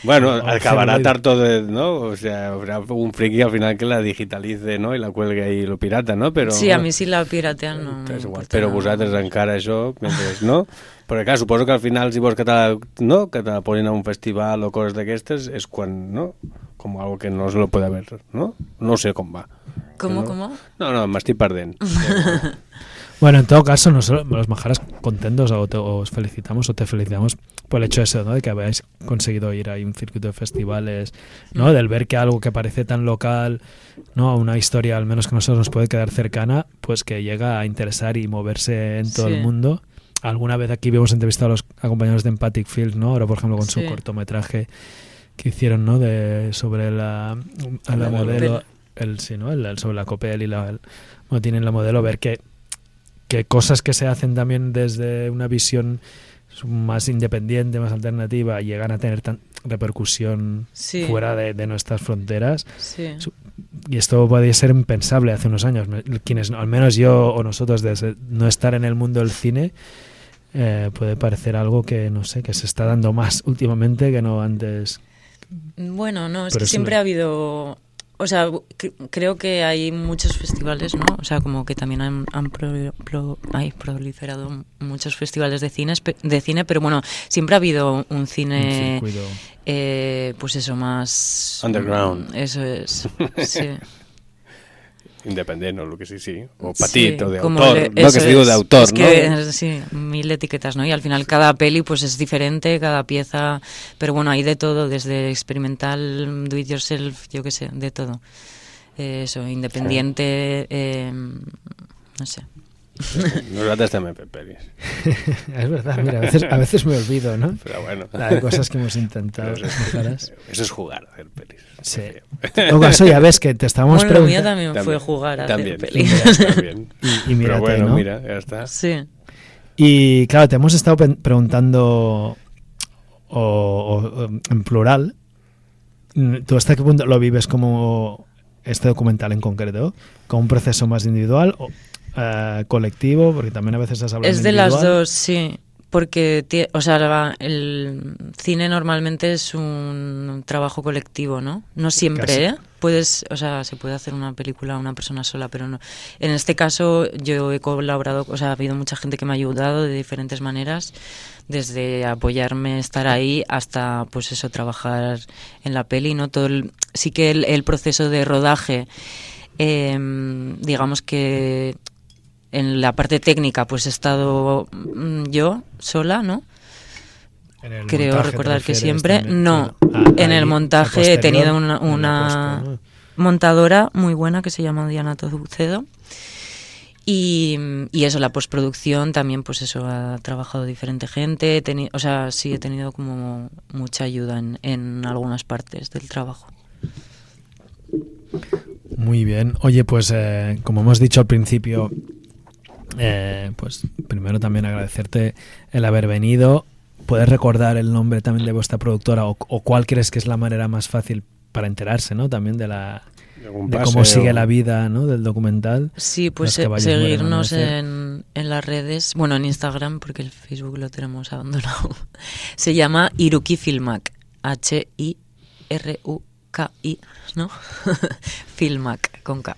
Bueno, acabará tarto de, ¿no? O sea, habrá un friki al final que la digitalice, ¿no? Y la cuelgue ahí lo pirata, ¿no? Pero, sí, a mí sí la piratean no m'importa Però vosaltres encara això, mentre, no? Perquè, clar, suposo que al final, si vols que te la, no? que te la ponen a un festival o coses d'aquestes, és quan, no? Com algo que no se lo puede ver, no? No sé com va. ¿Cómo, no? cómo? No, no, m'estic perdent. Bueno, en todo caso, nosotros, los majaras contentos o te- os felicitamos o te felicitamos por el hecho eso, ¿no? de que habéis conseguido ir a un circuito de festivales, ¿no? Del ver que algo que parece tan local, ¿no? Una historia al menos que a nosotros nos puede quedar cercana, pues que llega a interesar y moverse en todo Sí. el mundo. Alguna vez aquí hemos entrevistado a los compañeros de Empathic Field, ¿no? Ahora, por ejemplo, con su cortometraje que hicieron, ¿no? De, sobre la, la La modelo, el, sí, ¿no? El, el- sobre la Copel y la, el- bueno, tienen la modelo, ver que que cosas que se hacen también desde una visión más independiente, más alternativa, llegan a tener tan repercusión Sí. fuera de, de nuestras fronteras. Sí. Y esto podía ser impensable hace unos años. Quienes, al menos yo o nosotros, desde no estar en el mundo del cine, eh, puede parecer algo que, no sé, que se está dando más últimamente que no antes. Bueno, no, es Pero que siempre ha habido... O sea, cre- creo que hay muchos festivales, ¿no? O sea, como que también han, han pro- pro- ay, proliferado muchos festivales de cine, espe- de cine, pero bueno, siempre ha habido un Un cine, circuito. eh, pues eso, más... Underground. Eso es, sí. Independent o lo que sí, sí. O Sí, petit, o de autor. no, que se digo es. de autor, Es ¿no? sí, mil etiquetas, ¿no? Y al final cada peli pues es diferente, cada pieza, pero bueno, hay de todo, desde experimental, do it yourself, yo qué sé, de todo. Eh, eso, independiente, eh, no sé. Nosaltres també fem pel·lis. es verdad, mira, a veces, a veces me olvido, ¿no? Pero bueno. La de cosas que hemos intentado. Eso, majaras. eso es jugar, hacer pelis. Sí. En todo caso, ya ves que te estábamos Bueno, lo mío preguntando. también, fue jugar a también, hacer peli. también. Y, y mírate, Pero bueno, ¿no? mira, ya está. Sí. Y claro, te hemos estado preguntando o, o, en plural. ¿Tú hasta qué punto lo vives como este documental en concreto? ¿Como un proceso más individual o eh, colectivo? Porque también a veces has hablado Es de las dos, sí. Porque, o sea, el cine normalmente es un trabajo colectivo, ¿no? No siempre. ¿eh? Puedes, o sea, se puede hacer una película una persona sola, pero no. En este caso yo he colaborado, o sea, ha habido mucha gente que me ha ayudado de diferentes maneras, desde apoyarme, estar ahí, hasta, pues eso, trabajar en la peli, ¿no? Todo el- sí que el, el proceso de rodaje, em, digamos que en la parte técnica pues he estado mm, yo sola, ¿no? En Creo montaje, ¿te recordar que siempre. también? No, Ah, en ahí, el montaje he tenido una, en montadora muy buena que se llama Diana Tozucedo. Y, y eso, la postproducción también, pues eso, ha trabajado diferente gente. he teni- o sea, sí, he tenido como mucha ayuda en, en algunas partes del trabajo. Muy bien. Oye, pues eh, como hemos dicho al principio, eh, pues primero también agradecerte el haber venido. ¿Puedes recordar el nombre también de vuestra productora o, o cuál crees que es la manera más fácil para enterarse, ¿no? También de la de cómo sigue la vida, ¿no? Del documental. Sí, pues eh, mueren al seguirnos en, en las redes, bueno, en Instagram, porque el Facebook lo tenemos abandonado. Se llama Iruki Filmac, H-I-R-U-K-I, ¿no? Filmac, con K.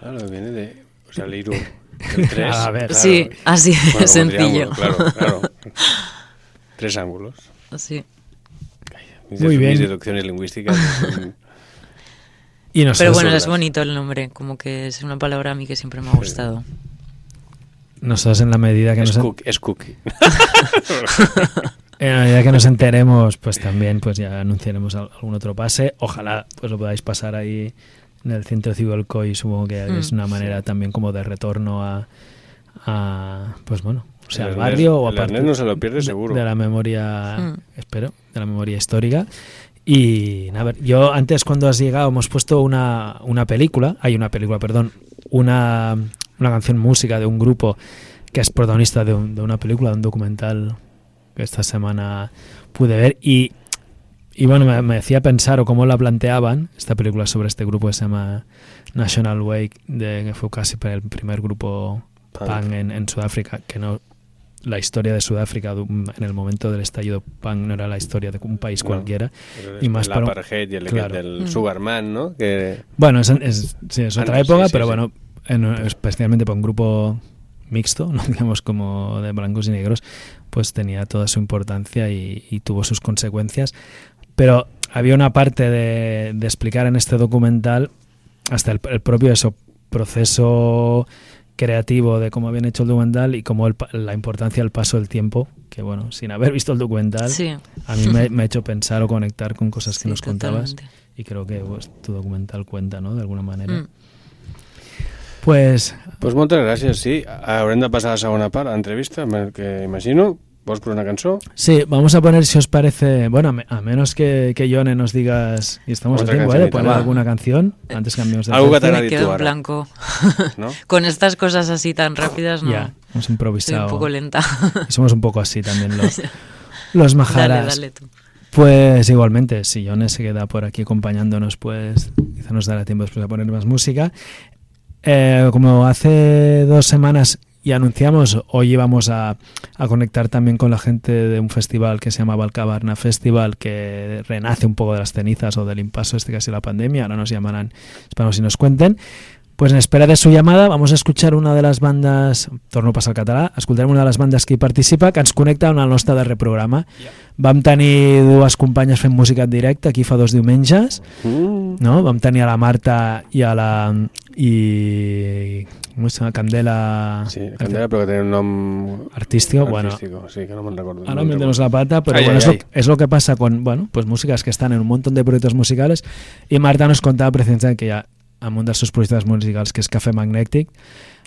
Claro, viene de... O sea, el Iru, el 3. A ver. Sí, así de sencillo. Claro, claro. Tres ángulos. Sí. Mis, Muy bien. mis deducciones lingüísticas. son- Y Pero nosotros, bueno, es bonito el nombre, como que es una palabra a mí que siempre me ha gustado. nosotros en la medida que es, nos cook- es cookie. En la medida que nos enteremos, pues también pues ya anunciaremos al- algún otro pase. Ojalá pues lo podáis pasar ahí en el centro civil COI. Supongo que Mm, es una manera también como de retorno a, a, pues bueno, o sea, El al barrio o a el partir Ernest no se lo pierde de- seguro. de la memoria, Mm. espero, de la memoria histórica. Y a ver, yo antes cuando has llegado hemos puesto una, una película, hay una película, perdón, una, una canción música de un grupo que es protagonista de, un- de una película, de un documental que esta semana pude ver y, y bueno, me, me decía pensar o cómo la planteaban, esta película sobre este grupo que se llama National Wake, de, que fue casi el primer grupo Punk. punk en, en Sudáfrica, que no la historia de Sudáfrica en el momento del estallido punk no era la historia de un país No, cualquiera. Y más para un- L'apartheid y el claro. del Mm. Sugarman, ¿no? Que Bueno, es, es- sí, es Ah, otra no, época, sí, sí, pero sí. bueno, en- especialmente para un grupo mixto, no digamos como de blancos y negros, pues tenía toda su importancia y, y tuvo sus consecuencias. Pero había una parte de, de explicar en este documental hasta el, el propio eso, proceso creativo de cómo habían hecho el documental y cómo el pa- la importancia del paso del tiempo, que bueno, sin haber visto el documental, Sí. a mí me, me ha hecho pensar o conectar con cosas que Sí, nos contabas totalmente. y creo que pues, tu documental cuenta, ¿no? De alguna manera. Mm. Pues Pues moltes gràcies, sí. Haurem de passar a la segona part, a l'entrevista, que imagino. Vols posar una cançó? sí, vamos a poner, si os parece, bueno, a, me- a menos que, que Yone nos digas, y estamos a tiempo, ¿eh? De poner va. alguna canción, antes cambiamos de Algo que te Me quedo en blanco. No? Con estas cosas así tan rápidas, no. Ya, hemos improvisado. un poco lenta. Y somos un poco así también los, los dale, majaras. dale tú. Pues igualmente, si Yone se queda por aquí acompañándonos, pues quizá nos dará tiempo después a poner más música. Eh, como hace dos semanas ya anunciamos, hoy íbamos a, a conectar también con la gente de un festival que se llama Valcabarna Festival, que renace un poco de las cenizas o del impaso este casi la pandemia. Ahora nos llamarán, esperamos si nos cuenten. Pues en espera de su llamada vamos a escuchar una de les bandes, torno a passar al català, escoltarem una de les bandes que hi participa, que ens connecta amb el nostre darrer programa. Vam tenir dues companyes fent música en directe aquí fa dos diumenges, Mm. no? Vam tenir a la Marta i a la... i... com es? Candela... Sí, Candela, però que té un nom... Artístico, bueno. artístico, sí, que no me'n recordo. Ahora metemos la pata, pero Ay, bueno, ay, es, ay. Lo, es lo que pasa con, bueno, pues músicas que están en un montón de proyectos musicales y Marta nos contaba precisamente que ya en un de sus proyectos musicales que es Café Magnetic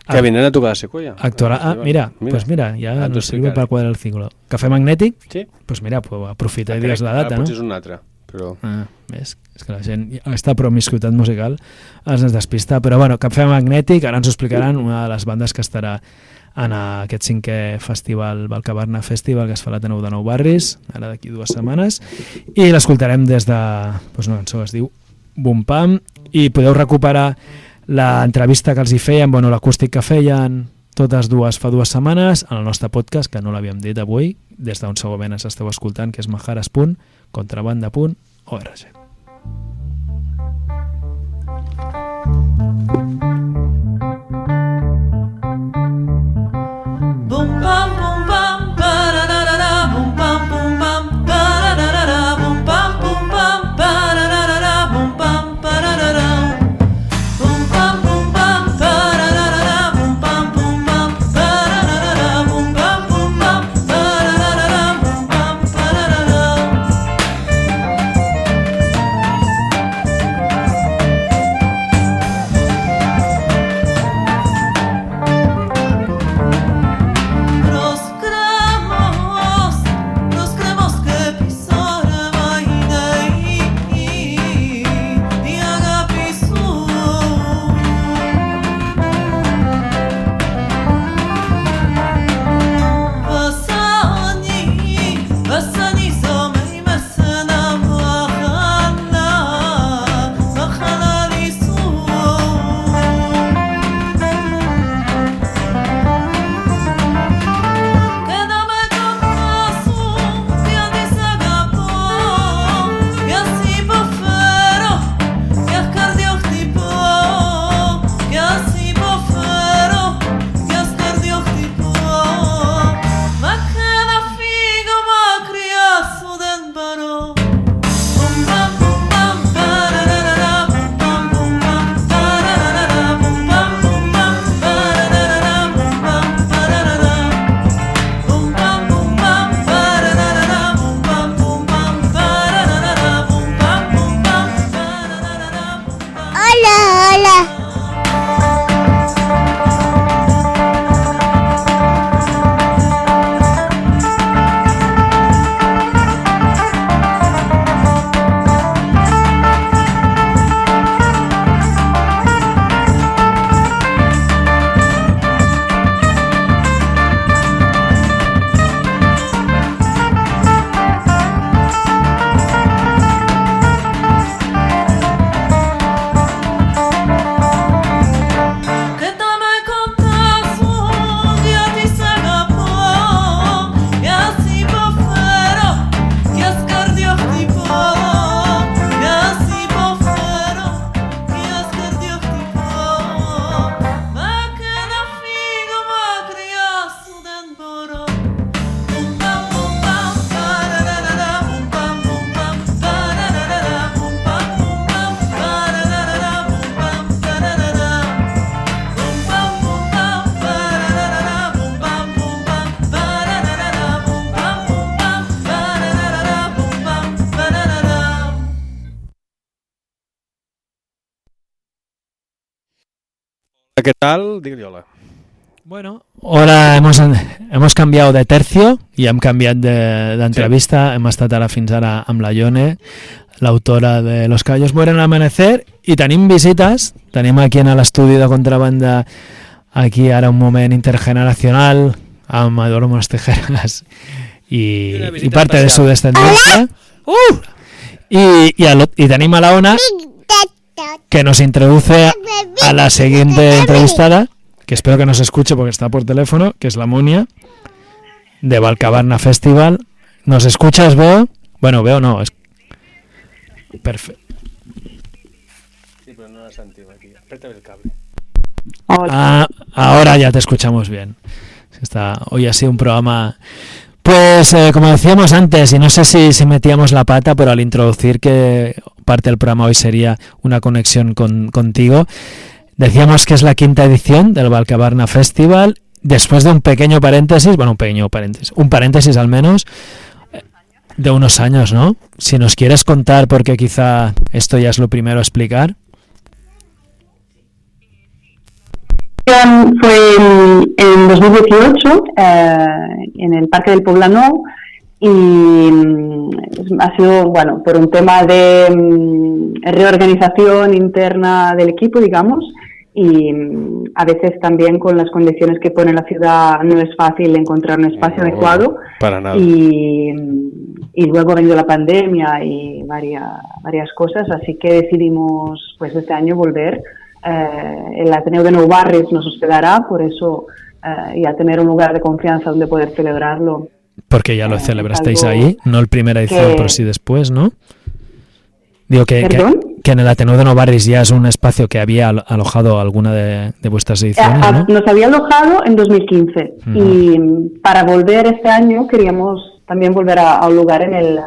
Que vindran a tocar a Sequoia. Actuará, ah, mira, pues mira, ya Ah, t'ho sirve explicaré. para cuadrar el ciclo. Café Magnetic, Sí. pues mira, pues aprofita i Crec- digues la data, no? Potser és un altre, però... Ah, ves? És que la gent, aquesta promiscuitat musical ens despista. Però bueno, Cafè Magnètic, ara ens ho explicaran, una de les bandes que estarà en aquest cinquè festival Valcabarna Festival que es fa a l'Ateneu de Nou Barris, ara d'aquí dues setmanes, i l'escoltarem des de doncs una cançó que es diu Bum Pam, i podeu recuperar l'entrevista que els hi feien, bueno, l'acústic que feien totes dues fa dues setmanes en el nostre podcast, que no l'havíem dit avui, des d'on segurament ens esteu escoltant, que és majares.contrabanda.org. ¿qué tal? Digue-li hola. Bueno, ahora hemos, hemos canviat de tercio i hem canviat de- d'entrevista. De, hem estat ara fins ara amb la Ione, l'autora de Los caballos mueren al amanecer, i tenim visites. Tenim aquí en l'estudi de contrabanda aquí ara un moment intergeneracional amb Eduardo Mostejeras i, Una i visita parte de su descendencia. Uh! I, i, a lo- i tenim a la Ona que nos introduce a la siguiente entrevistada, que espero que nos escuche porque está por teléfono, que es la Monia, de Valcabarna Festival. ¿Nos escuchas, Veo? Bueno, Veo no, es... Perfecto. Sí, pero no la sentim aquí. El cable. Ah, ahora ya te escuchamos bien. Está, hoy ha sido un programa... Pues eh, como decíamos antes, y no sé si, metíamos la pata, pero al introducir que parte del programa hoy sería una conexión con, contigo, decíamos que es la quinta edición del Valcabarna Festival, después de un pequeño paréntesis, bueno, un pequeño paréntesis, un paréntesis al menos, eh, de unos años, ¿no? Si nos quieres contar, porque quizá esto ya es lo primero a explicar. Fue en, en 2018 eh, en el Parque del Poblano y mm, ha sido, bueno, por un tema de mm, reorganización interna del equipo, digamos, y mm, a veces también con las condiciones que pone la ciudad no es fácil encontrar un espacio No, adecuado. Para nada. Y, y luego ha venido la pandemia y varias, varias cosas, así que decidimos pues este año volver. Eh, el Ateneo de Nou Barris nos hospedará, por eso eh, ya tener un lugar de confianza donde poder celebrarlo. Porque ya lo celebrasteis algo ahí, no el primera edición, que- pero sí después, ¿no? Digo que, que, en el Ateneo de Novarris ya es un espacio que había al- alojado alguna de, de vuestras Eh, ediciones, ah, ¿no? Nos había alojado en 2015 Ujú. y para volver este año queríamos también volver a, a un lugar en el,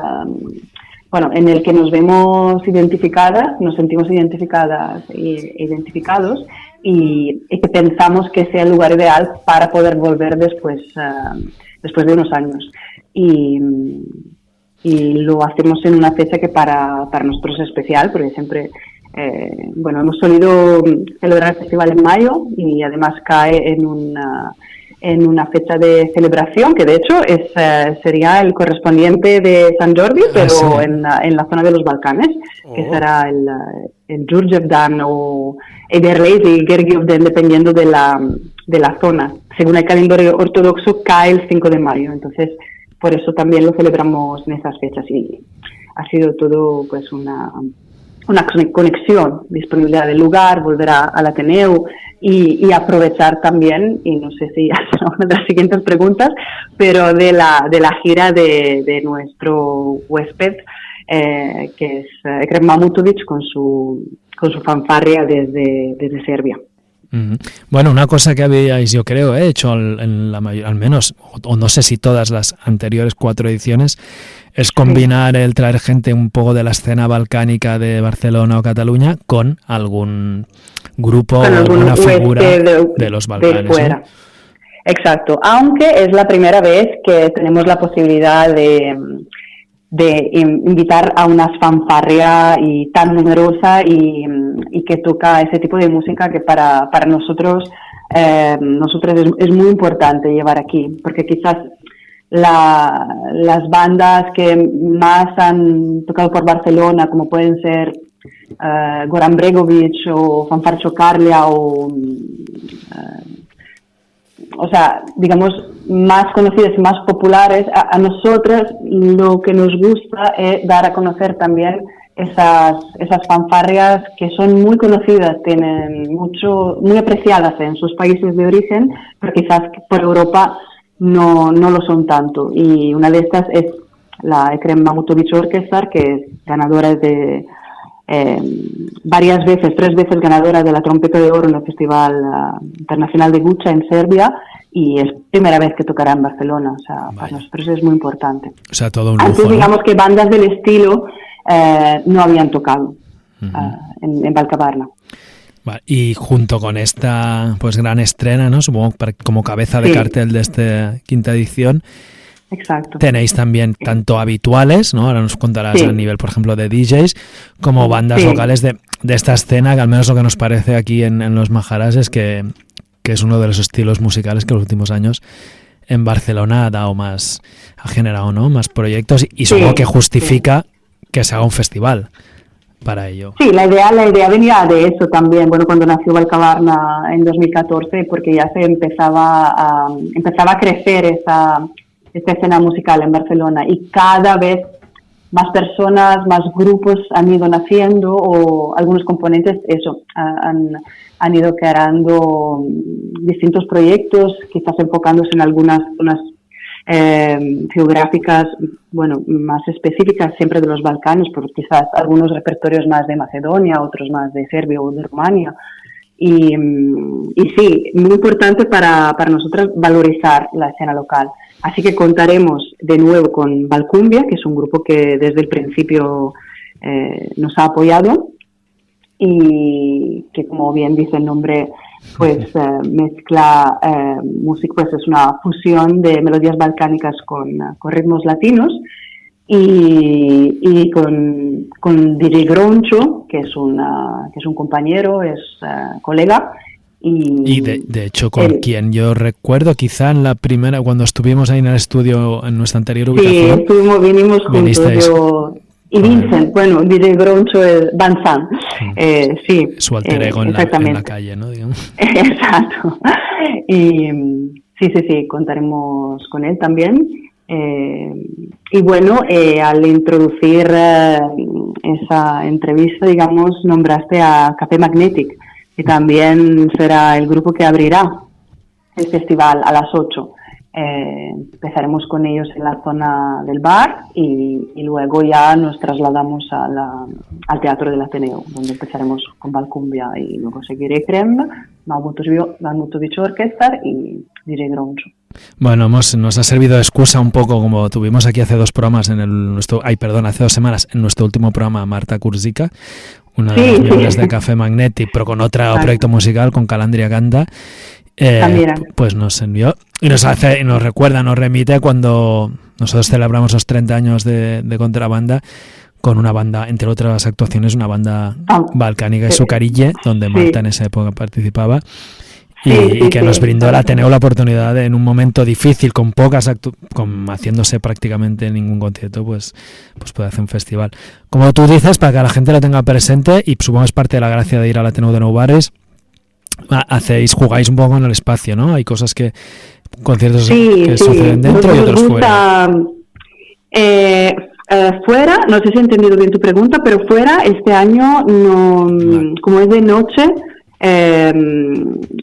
bueno, en el que nos vemos identificadas, nos sentimos identificadas e identificados y, que pensamos que sea el lugar ideal para poder volver después, ah, después de unos años. Y, y lo hacemos en una fecha que para, para nosotros es especial, porque siempre, eh, bueno, hemos solido celebrar el festival en mayo y además cae en una, en una fecha de celebración, que de hecho es, eh, sería el correspondiente de San Jordi, pero sí. en, la- en la zona de los Balcanes, que Oh. será el, el Jurjevdan o Ederleis y Gergievden, dependiendo de la, de la zona. Según el calendario ortodoxo, cae el 5 de mayo, entonces por eso también lo celebramos en esas fechas y ha sido todo pues una, una conex- conexión, disponibilidad del lugar, volver a- al Ateneo y, y aprovechar también, y no sé si será una de las siguientes preguntas, pero de la, de la gira de, de nuestro huésped, eh, que es eh, Ekrem Mamutovic con su, con su fanfarria desde, desde Serbia. Bueno, una cosa que habíais, yo creo, eh, hecho al, en la mayor, al menos, o, o no sé si todas las anteriores cuatro ediciones, es combinar el traer gente un poco de la escena balcánica de Barcelona o Cataluña con algún grupo o Con alguna figura de, de los de Balcanes. Exacto, aunque es la primera vez que tenemos la posibilidad de, de in- invitar a una fanfarria y tan numerosa y, y que toca ese tipo de música que para, para nosotros, eh, es muy importante llevar aquí, porque quizás la- las bandas que más han tocado por Barcelona, como pueden ser eh, Goran Bregovic o Fanfarcho Carlia o eh, o sea, digamos, más conocidas y más populares, a, a nosotras lo que nos gusta es dar a conocer también esas, esas fanfarrias que son muy conocidas, tienen mucho, muy apreciadas en sus países de origen, pero quizás por Europa no, no lo son tanto. Y una de estas es la Ekrem Mamutovic Orchestra, que es ganadora de eh, varias veces, tres veces ganadora de la trompeta de oro en el Festival ah, Internacional de Gucha en Serbia y es primera vez que tocará en Barcelona. O sea, para nosotros es muy importante. O sea, todo un Antes, digamos que bandas del estilo eh, no habían tocado en, en Valcabarna. Y junto con esta pues gran estrena, ¿no? Supongo como cabeza de Sí. cartel de esta quinta edición, Exacto. tenéis también tanto habituales, ¿no? Ahora nos contarás Sí. a nivel, por ejemplo, de DJs, como bandas Sí. locales de de esta escena, que al menos lo que nos parece aquí en, en los Majaras es que, que es uno de los estilos musicales que en los últimos años en Barcelona ha dado más, ha generado ¿no? más proyectos y Sí, supongo que justifica que se haga un festival para ello. Sí, la idea, la idea venía de eso también, bueno, cuando nació Valcavarna en 2014, porque ya se empezaba a, empezaba a crecer esa, esta escena musical en Barcelona y cada vez más personas, más grupos han ido naciendo o algunos componentes, eso, ha- han, han ido creando distintos proyectos, quizás enfocándose en algunas zonas eh, geográficas, bueno, más específicas siempre de los Balcanes, porque quizás algunos repertorios más de Macedonia, otros más de Serbia o de Rumania. Y, mm, y sí, muy importante para, para nosotros valorizar la escena local. Así que contaremos de nuevo con Valcumbia, que es un grupo que desde el principio eh, nos ha apoyado y que como bien dice el nombre, pues eh, mezcla eh, música, pues es una fusión de melodías balcánicas con, con ritmos latinos y, y con, con DJ Groncho, que es, una, que es un compañero, es eh, colega. Y, Y de, de hecho, con el- quien yo recuerdo, quizá en la primera, cuando estuvimos ahí en el estudio, en nuestra anterior Sí, ubicación, estuvimos, vinimos juntos, yo y Vincent, bueno, DJ Groncho es Van San, eh, sí. su alter eh, ego en, la, en exactamente. la calle, ¿no? Digamos. Exacto. Y sí, sí, sí, contaremos con él también. Eh, y bueno, eh, al introducir eh, esa entrevista, digamos, nombraste a Café Magnetic, que también será el grupo que abrirá el festival a las 8. Eh, empezaremos con ellos en la zona del bar y, luego ya nos trasladamos al Teatro del Ateneo, donde empezaremos con Valcumbia y luego seguiré Krem, Malmutovic Orchestra y DJ Groncho. Bueno, hemos, nos ha servido de excusa un poco, como tuvimos aquí hace dos programas en el nuestro, ay, perdón, hace dos semanas en nuestro último programa, Marta Kurzica, una de Sí, las sí. miembros de Café Magnetic, pero con otro Exacto. proyecto musical, con Calandria Ganda, eh, pues nos envió y nos hace, y nos recuerda, nos remite cuando nosotros celebramos los 30 años de, de contrabanda con una banda, entre otras actuaciones, una banda Ah, balcánica y sí. Sucarille, donde Sí. Marta en esa época participaba y, Sí, y sí, que sí, nos brindó el exacto. Ateneo la oportunidad de, en un momento difícil, con pocas actu- con haciéndose prácticamente ningún concierto, pues, pues puede hacer un festival. Como tú dices, para que la gente lo tenga presente, y supongo es parte de la gracia de ir al Ateneo de Nou Bares, hacéis, jugáis un poco en el espacio, ¿no? Hay cosas que, conciertos que suceden dentro y otros fuera. gusta, eh, eh, fuera, no sé si he entendido bien tu pregunta, pero fuera este año, no, como es de noche, eh,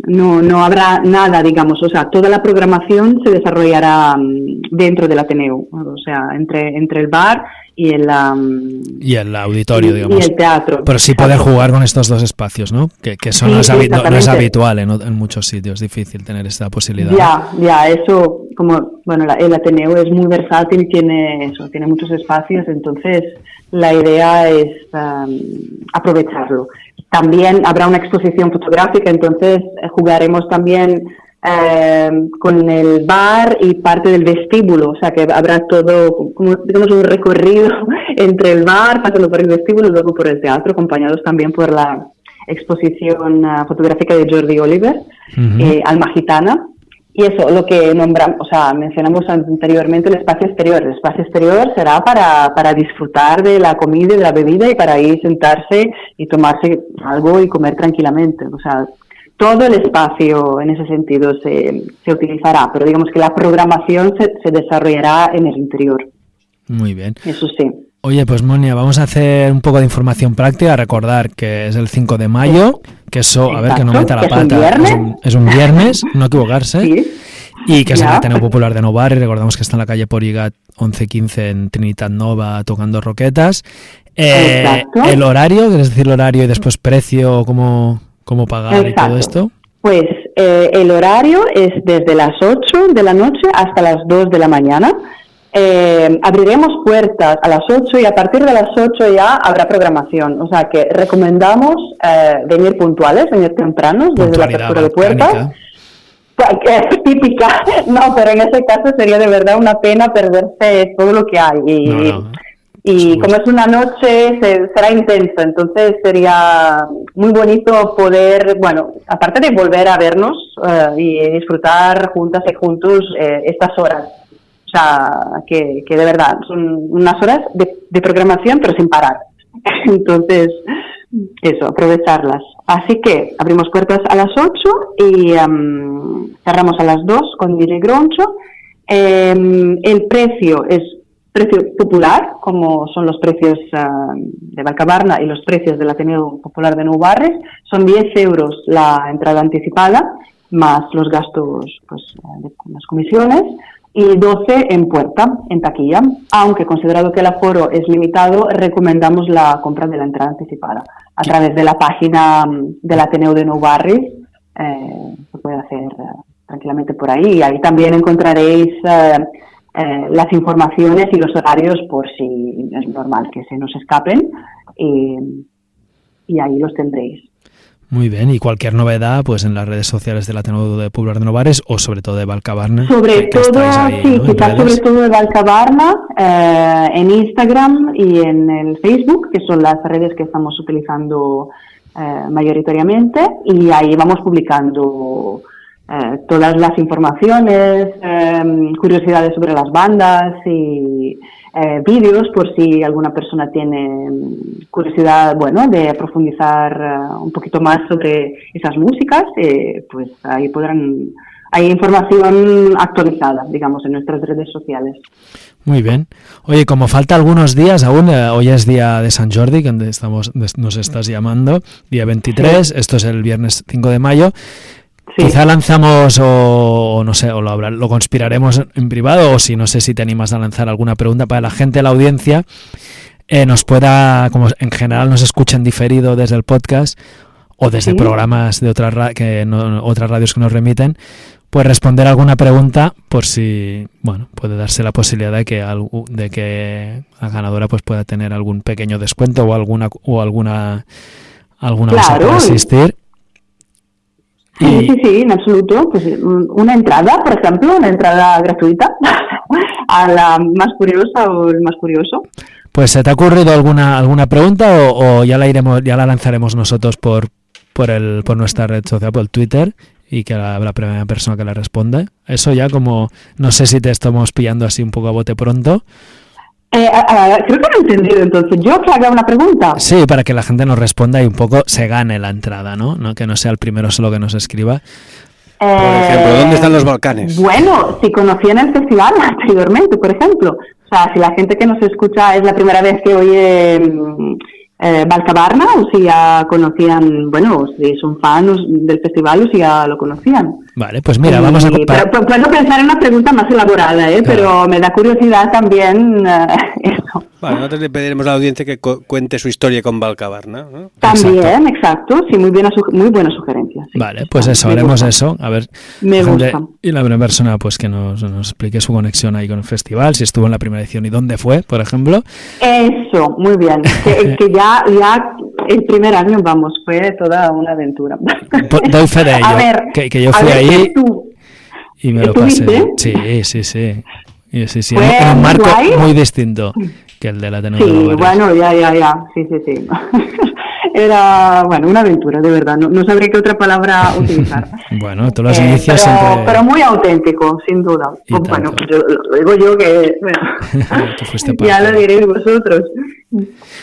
no, no habrá nada, digamos, o sea, toda la programación se desarrollará mm, dentro del Ateneo, o sea, entre, entre el bar y el, am, Y el auditorio, y- digamos. y el teatro. Pero sí poder jugar con estos dos espacios, ¿no? Que, que eso Sí, no, es no- no habitual en, muchos sitios, es difícil tener esta posibilidad. Ya, ya, eso, como, bueno, la- el Ateneo es muy versátil tiene eso, tiene muchos espacios, entonces la idea es um, aprovecharlo. También habrá una exposición fotográfica, entonces eh, jugaremos también eh, con el bar y parte del vestíbulo, o sea que habrá todo, como digamos, un recorrido entre el bar, pasando por el vestíbulo y luego por el teatro, acompañados también por la exposición ah, fotográfica de Jordi Oliver, eh, Alma Gitana. Y eso, lo que nombramos, o sea, mencionamos anteriormente el espacio exterior. El espacio exterior será para, para disfrutar de la comida y de la bebida y para ahí sentarse y tomarse algo y comer tranquilamente. O sea, todo el espacio en ese sentido se, se utilizará, pero digamos que la programación se, se desarrollará en el interior. Muy bien. Eso sí. Oye, pues Monia, vamos a hacer un poco de información práctica, recordar que es el 5 de mayo, que eso, a ver, que no meta la que es un pata, viernes. es un, es un viernes, no equivocarse, Sí. y que es el. Ateneo Popular de Novar, y recordamos que está en la calle Porigat 1115 en Trinitat Nova tocando roquetas. Eh, el horario, ¿quieres decir el horario y después precio, cómo, cómo pagar y todo esto? Pues eh, el horario es desde las 8 de la noche hasta las 2 de la mañana. Eh, abriremos puertas a las 8 y a partir de las 8 ya habrá programación. O sea que recomendamos eh, venir puntuales, venir tempranos desde la apertura de puertas. Pues, es típica, no, pero en ese caso sería de verdad una pena perderse todo lo que hay. Y, No, no. Y como es una noche, se- será intensa, entonces sería muy bonito poder, bueno, aparte de volver a vernos eh, y disfrutar juntas y juntos eh, estas horas. O sea, que, que de verdad son unas horas de, de programación, pero sin parar. Entonces, eso, aprovecharlas. Así que abrimos puertas a las 8 y em, cerramos a las 2 con DJ Groncho. Em, el precio es precio popular, como son los precios ah, de Valcabarna y los precios del Ateneo Popular de Nou. Son 10 euros la entrada anticipada, más los gastos, pues, eh, de las comisiones, y 12 en puerta, en taquilla. Aunque considerado que el aforo es limitado, recomendamos la compra de la entrada anticipada a través de la página mm, del Ateneo de Nou Barris. eh, se puede hacer eh, tranquilamente por ahí. Y ahí también encontraréis eh, eh, las informaciones y los horarios por si es normal que se nos escapen. Y, y ahí los tendréis. Muy bien, y cualquier novedad, pues en las redes sociales del Ateneo de Pueblar de Novares o sobre todo de Valcabarna. Sobre todo, ahí, sí, ¿no? quizás sobre todo de Valcabarna, eh, en Instagram y en el Facebook, que son las redes que estamos utilizando eh, mayoritariamente, y ahí vamos publicando eh, todas las informaciones, eh, curiosidades sobre las bandas y eh, vídeos por si alguna persona tiene mm, curiosidad, bueno, de profundizar eh, un poquito más sobre esas músicas, eh, pues ahí podrán, hay información actualizada, digamos, en nuestras redes sociales. Muy bien. Oye, como falta algunos días aún, eh, hoy es día de San Jordi, que donde estamos, nos estás llamando, día 23, esto es el viernes 5 de mayo. Quizá lanzamos o, o no sé, o lo, lo conspiraremos en- privado o si no sé si te animas a lanzar alguna pregunta para la gente de la audiencia eh, nos pueda, como en general nos escuchan diferido desde el podcast o desde Sí. programas de otras ra- que no- otras radios que nos remiten, pues responder alguna pregunta por si, bueno, puede darse la posibilidad de que algu- de que la ganadora pues pueda tener algún pequeño descuento o alguna o alguna alguna cosa para asistir. Sí, sí, sí, en absoluto. Pues un- una entrada, por ejemplo, una entrada gratuita a la más curiosa o el más curioso. Pues ¿se te ha ocurrido alguna alguna pregunta o, o ya la iremos ya la lanzaremos nosotros por por el por nuestra red social por el Twitter y que la, la primera persona que la responda? Eso ya como no sé si te estamos pillando así un poco a bote pronto. Eh, a- a- creo que no he entendido entonces. Yo que haga una pregunta. Sí, para que la gente nos responda y un poco se gane la entrada, ¿no? no que no sea el primero solo que nos escriba. Por ejemplo, ¿dónde están los Balcanes? Bueno, si conocían el festival anteriormente, por ejemplo. O sea, si la gente que nos escucha es la primera vez que oye mm, eh, o si ya conocían, bueno, o si son fans del festival, o si ya lo conocían. Vale, pues mira, vamos a compa- pero, pu- puedo pensar en una pregunta más elaborada, ¿eh? pero me da curiosidad también eh, eso. Bueno, nosotros le pediremos a la audiencia que cu- cuente su historia con Valcabarna. ¿no? También, exacto. Sí, muy buena, suge- muy buena sugerencia. sí. Vale, pues eso, Me haremos gusta. eso. A ver, Me gusta. y la primera persona, pues que nos, nos explique su conexión ahí con el festival, si estuvo en la primera edición y dónde fue, por ejemplo. Eso, muy bien. Que, que ya, ya el primer año, vamos, fue toda una aventura. Doy fe de ello, A ver, que, que yo fui ver, ahí tú, y me lo pasé. Sí, sí, sí. Y sí, sí, ¿Fue en, un marco guay? muy distinto que el de la de Sí, bueno, ya, ya, ya. Sí, sí, sí. Era, bueno, una aventura, de verdad. No, no sabría qué otra palabra utilizar. Bueno, tú los Eh, inicios pero, siempre... pero muy auténtico, sin duda. Pues, bueno, pues yo- lo digo yo que bueno, Tú ya lo diréis vosotros.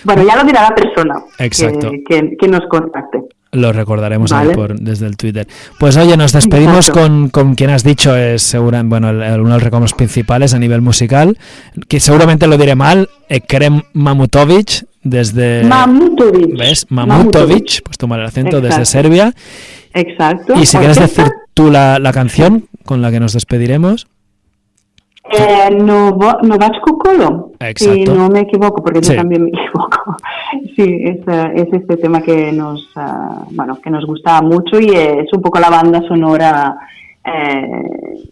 Bueno, ya lo dirá la persona Exacto. Que, que, que nos contacte. Lo recordaremos ahí por, desde el Twitter. Pues oye, nos despedimos con, con quien has dicho es segura, bueno, el- el- uno de los reclamos principales a nivel musical, que seguramente lo diré mal, Ekrem Mamutovic, desde... Mamutovic. ¿Ves? Mamutovic. Mamutovic, pues toma el acento, desde. Serbia. Exacto. Y si quieres Orquesta, decir tú la, la canción con la que nos despediremos. Eh, Novachko Kolo, si no me equivoco, porque Sí. yo también me equivoco. Sí, es, eh, es este tema que nos, ah, bueno, que nos gusta mucho y es un poco la banda sonora eh,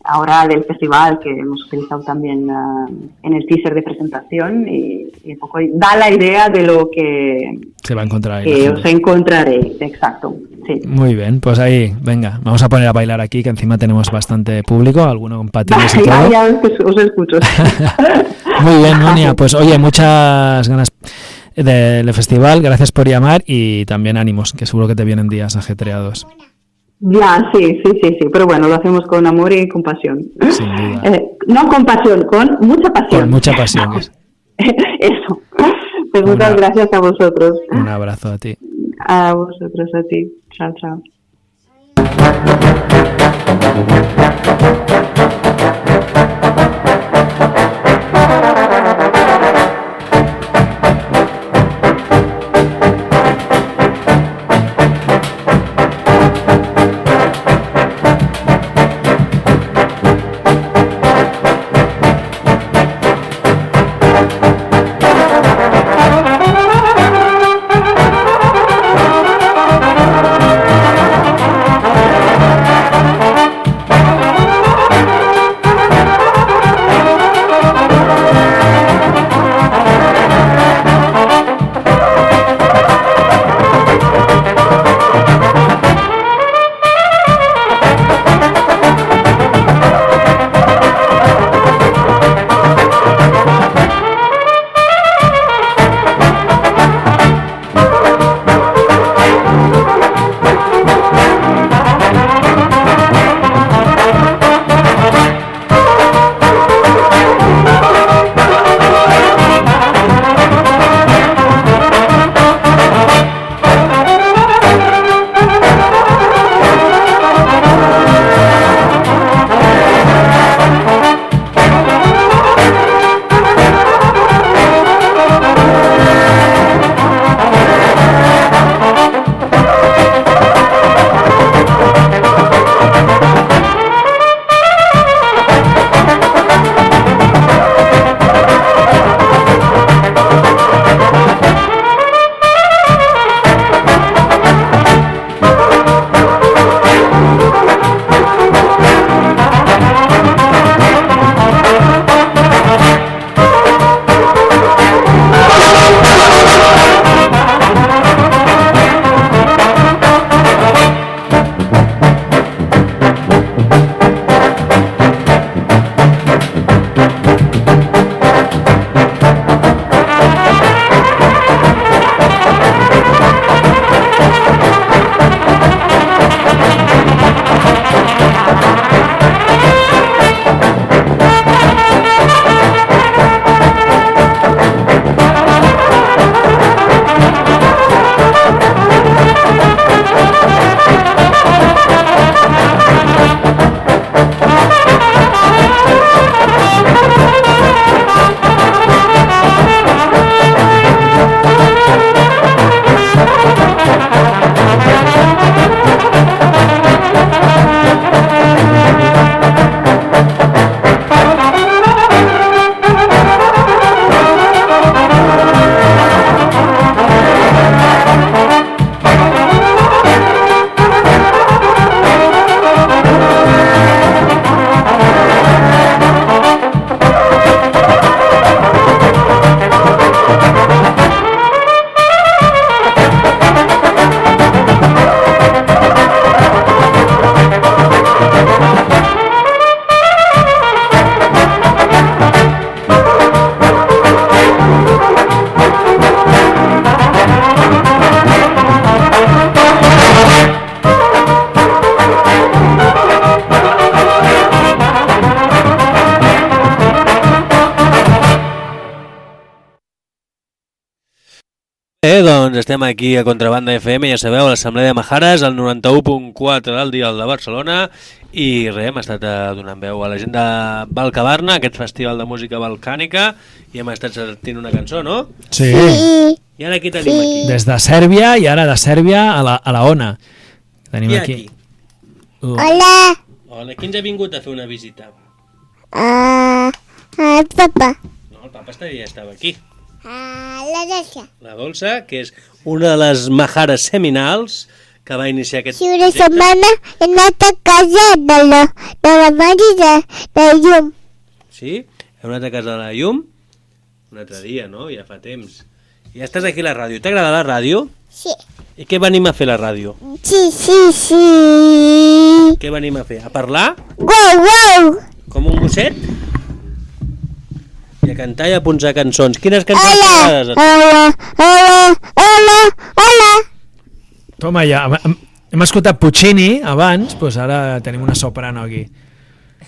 ahora del festival que hemos utilizado también eh, en el teaser de presentación y, y un poco da la idea de lo que, Se va a encontrar que os gente. encontraréis, exacto. Sí. Muy bien, pues ahí, venga, vamos a poner a bailar aquí, que encima tenemos bastante público, alguno con patines y ya, todo. ya os, os escucho. Muy bien, Monia. Pues oye, muchas ganas del festival. Gracias por llamar y también ánimos, que seguro que te vienen días ajetreados. Ya, sí, sí, sí, sí, pero bueno, lo hacemos con amor y con pasión. Sin duda. Eh, no con pasión, con mucha pasión. Con mucha pasión. Eso. Pues Una- muchas gracias a vosotros. Un abrazo a ti. A vosotros, a ti. Chao, chao. Estem aquí a Contrabanda FM, ja sabeu, a l'Assemblea de Majares, al 91.4 del Dial de Barcelona, i res, hem estat eh, donant veu a la gent de Balcabarna, aquest festival de música balcànica, i hem estat sentint una cançó, no? Sí. I ara qui tenim aquí? Des de Sèrbia i ara de Sèrbia a la, a la ONA. Tenim ha aquí. aquí? Hola, Hola, qui ens ha vingut a fer una visita? ah, el papa, No, el papa ja estava aquí. ah, la Dolça, La Dolça, que és una de les majares seminals que va iniciar aquest Si una setmana he anat a casa de la, de la mare de, de llum. Sí? Heu anat a casa de la Llum? Un altre dia, no? Ja fa temps. I ja estàs aquí a la ràdio. T'agrada la ràdio? Sí. I què venim a fer a la ràdio? Sí, sí, sí. Què venim a fer? A parlar? Uau, uau. Com un gosset? I a cantar i a punxar cançons. Quines cançons Hola, t'agrades? hola, hola, hola, hola. Toma, ja, hem, hem- escoltat Puccini abans, doncs ara tenim una soprano aquí.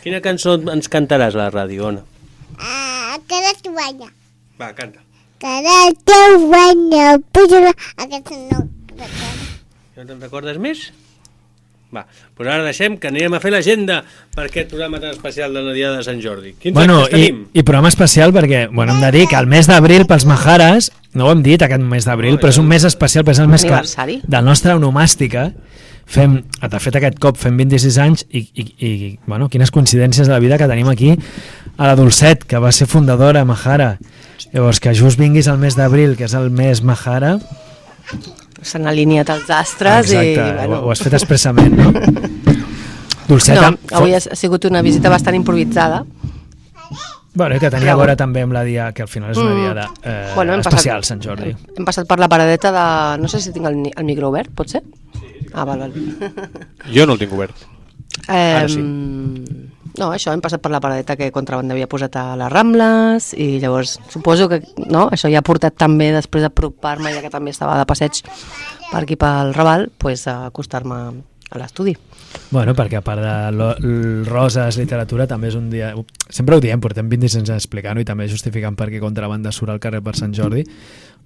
Quina cançó ens cantaràs a la ràdio, Ona? Ah, cada toalla. Va, canta. Cada toalla. Puja, aquesta no. No te'n recordes més? Va, doncs ara deixem que anirem a fer l'agenda per aquest programa tan especial de la Diada de Sant Jordi. Quins Bueno, actes i, tenim? i programa especial perquè, bueno, hem de dir que el mes d'abril pels Majares, no ho hem dit aquest mes d'abril, però és un mes especial, però és el mes que, del nostre onomàstica, fem, de fet aquest cop fem 26 anys i, i, i bueno, quines coincidències de la vida que tenim aquí a la Dolcet, que va ser fundadora de Mahara. Llavors, que just vinguis al mes d'abril, que és el mes Mahara, S'han alineat els astres exacte, i... ho, Bueno, ho has fet expressament, no? Dolcet, no, avui ha ha sigut una visita bastant improvisada. Bueno, i que tenia a veure també amb la dia, que al final és una Mm. diada eh, Bueno, hem especial, passat- Sant Jordi. Hem passat per la paradeta de... No sé si tinc el, el micro obert, pot ser? Ah, val, val. Jo no el tinc obert. Eh, Ara sí. No, això, hem passat per la paradeta que Contrabanda havia posat a les Rambles i llavors suposo que no, això ja ha portat també després d'apropar-me, ja que també estava de passeig per aquí pel Raval, pues, a acostar-me a l'estudi. Bueno, perquè a part de Roses, literatura, també és un dia... Sempre ho diem, portem 26 anys explicant-ho i també justificant per què Contrabanda surt al carrer per Sant Jordi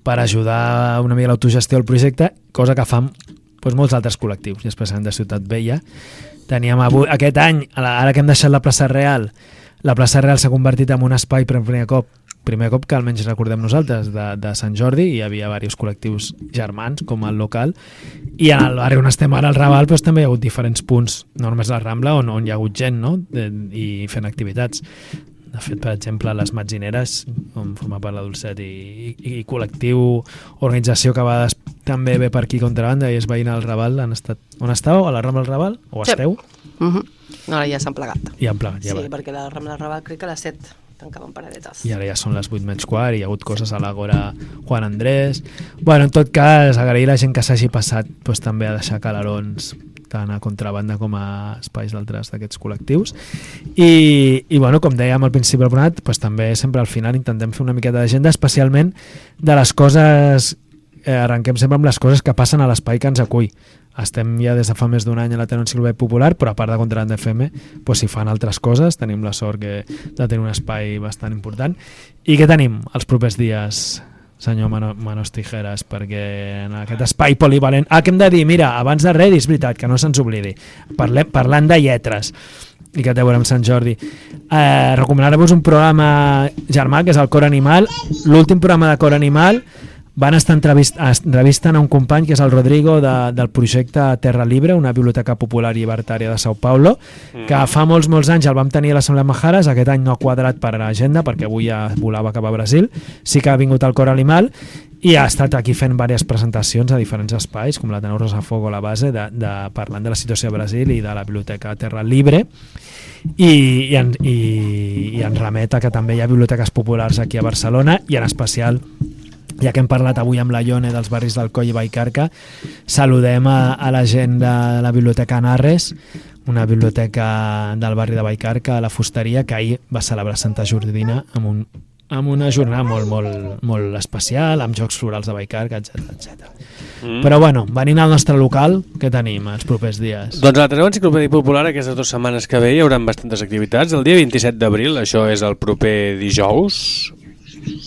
per ajudar una mica l'autogestió del projecte, cosa que fan doncs, molts altres col·lectius, i especialment de Ciutat Vella. Teníem avui, aquest any, ara que hem deixat la plaça Real, la plaça Real s'ha convertit en un espai per primer cop primer cop que almenys recordem nosaltres de, de Sant Jordi hi havia diversos col·lectius germans com el local i el barri on estem ara al Raval doncs, també hi ha hagut diferents punts no només la Rambla on, on hi ha hagut gent no? de, i fent activitats de fet, per exemple, les Matzineres, on forma part la Dolcet, i, i, i col·lectiu, organització que va des, també ve per aquí contrabanda i és veïna del Raval, han estat... On estàu? A la Rambla del Raval? O Sí. esteu? Uh -huh. Ara ja s'han plegat. I han plegat, ja sí, va. perquè la Rambla del Raval crec que a les 7 tancaven paradetes. i ara ja són les 8 menys quart i hi ha hagut coses a l'Agora Juan Andrés bueno, en tot cas, agrair a la gent que s'hagi passat doncs, també a deixar calarons tant a contrabanda com a espais d'altres d'aquests col·lectius. I, i bueno, com dèiem al principi del programa doncs, també sempre al final intentem fer una miqueta d'agenda especialment de les coses eh, arrenquem sempre amb les coses que passen a l'espai que ens acull. Estem ja des de fa més d'un any a la Tena Enciclopèdia Popular, però a part de Contrabanda FM doncs s'hi fan altres coses, tenim la sort que, de tenir un espai bastant important. I què tenim els propers dies, senyor Mano, Manos Tijeras, perquè en aquest espai polivalent... Ah, que hem de dir, mira, abans de res, és veritat, que no se'ns oblidi, Parlem, parlant de lletres, i que té a veure amb Sant Jordi. Eh, Recomanar-vos un programa germà, que és el Cor Animal, l'últim programa de Cor Animal, van estar entrevist, entrevistant a un company que és el Rodrigo de, del projecte Terra Libre, una biblioteca popular i llibertària de Sao Paulo, que fa molts, molts anys el vam tenir a l'Assemblea Majares, aquest any no ha quadrat per a l'agenda perquè avui ja volava cap a Brasil, sí que ha vingut al Cor Animal i ha estat aquí fent diverses presentacions a diferents espais, com la Tenor Rosa Fogo a la base, de, de, parlant de la situació a Brasil i de la biblioteca Terra Libre, i, i, en, i, i ens remet a que també hi ha biblioteques populars aquí a Barcelona i en especial ja que hem parlat avui amb la Ione dels barris del Coll i Baicarca, saludem a, a la gent de la Biblioteca Narres, una biblioteca del barri de Baicarca, a la Fusteria, que ahir va celebrar Santa Jordina amb, un, amb una jornada molt, molt, molt especial, amb jocs florals de Baicarca, etc etc. Mm. Però bueno, venint al nostre local, què tenim els propers dies? Doncs a la Teneu Enciclopèdia Popular aquestes dues setmanes que ve hi haurà bastantes activitats. El dia 27 d'abril, això és el proper dijous,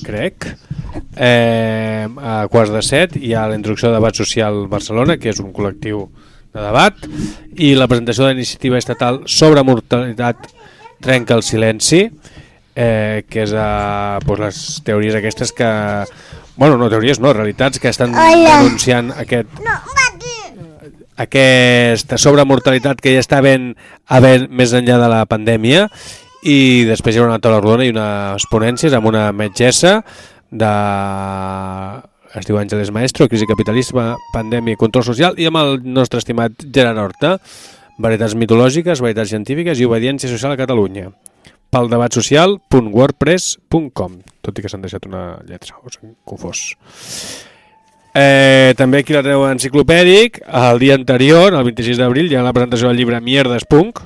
crec, eh, a quarts de set hi ha la introducció de debat social Barcelona, que és un col·lectiu de debat, i la presentació de la iniciativa estatal sobre mortalitat trenca el silenci, eh, que és eh, doncs les teories aquestes que... Bueno, no teories, no, realitats que estan Hola. denunciant aquest, aquesta sobremortalitat que ja està ben havent més enllà de la pandèmia i després hi haurà una taula rodona i unes ponències amb una metgessa de es diu Àngeles Maestro, Crisi Capitalisme, Pandèmia i Control Social, i amb el nostre estimat Gerard Horta, Varietats mitològiques, varietats científiques i obediència social a Catalunya. Pel debat social.wordpress.com Tot i que s'han deixat una lletra, us he confós. Eh, també aquí la treu enciclopèdic. El dia anterior, el 26 d'abril, hi ha la presentació del llibre Mierdes Punk,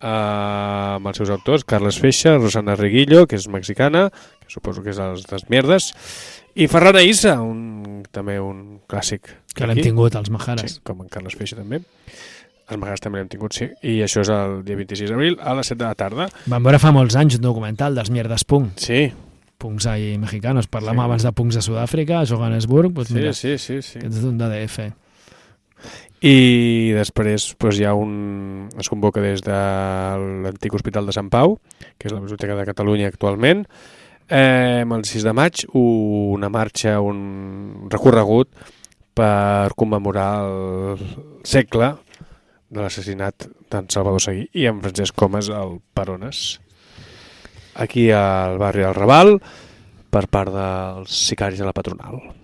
eh, amb els seus autors, Carles Feixa, Rosana Reguillo, que és mexicana, que suposo que és dels, dels Mierdes, i Ferran Issa, un, també un clàssic. Que l'hem tingut, els Majares. Sí, com en Carles Feixa també. Els Majares també l'hem tingut, sí. I això és el dia 26 d'abril a les 7 de la tarda. Vam veure fa molts anys un documental dels Mierdes Punk. Sí. Punks ahí mexicanos. Parlàvem Sí. abans de punks de Sud-àfrica, a Johannesburg. Pues Sí, mira, sí, sí, sí. És un d'ADF. I després doncs, hi ha un... es convoca des de l'antic Hospital de Sant Pau, que és la Biblioteca de Catalunya actualment, eh, el 6 de maig, una marxa, un recorregut per commemorar el segle de l'assassinat d'en Salvador Seguí i en Francesc Comas al Parones aquí al barri del Raval per part dels sicaris de la patronal.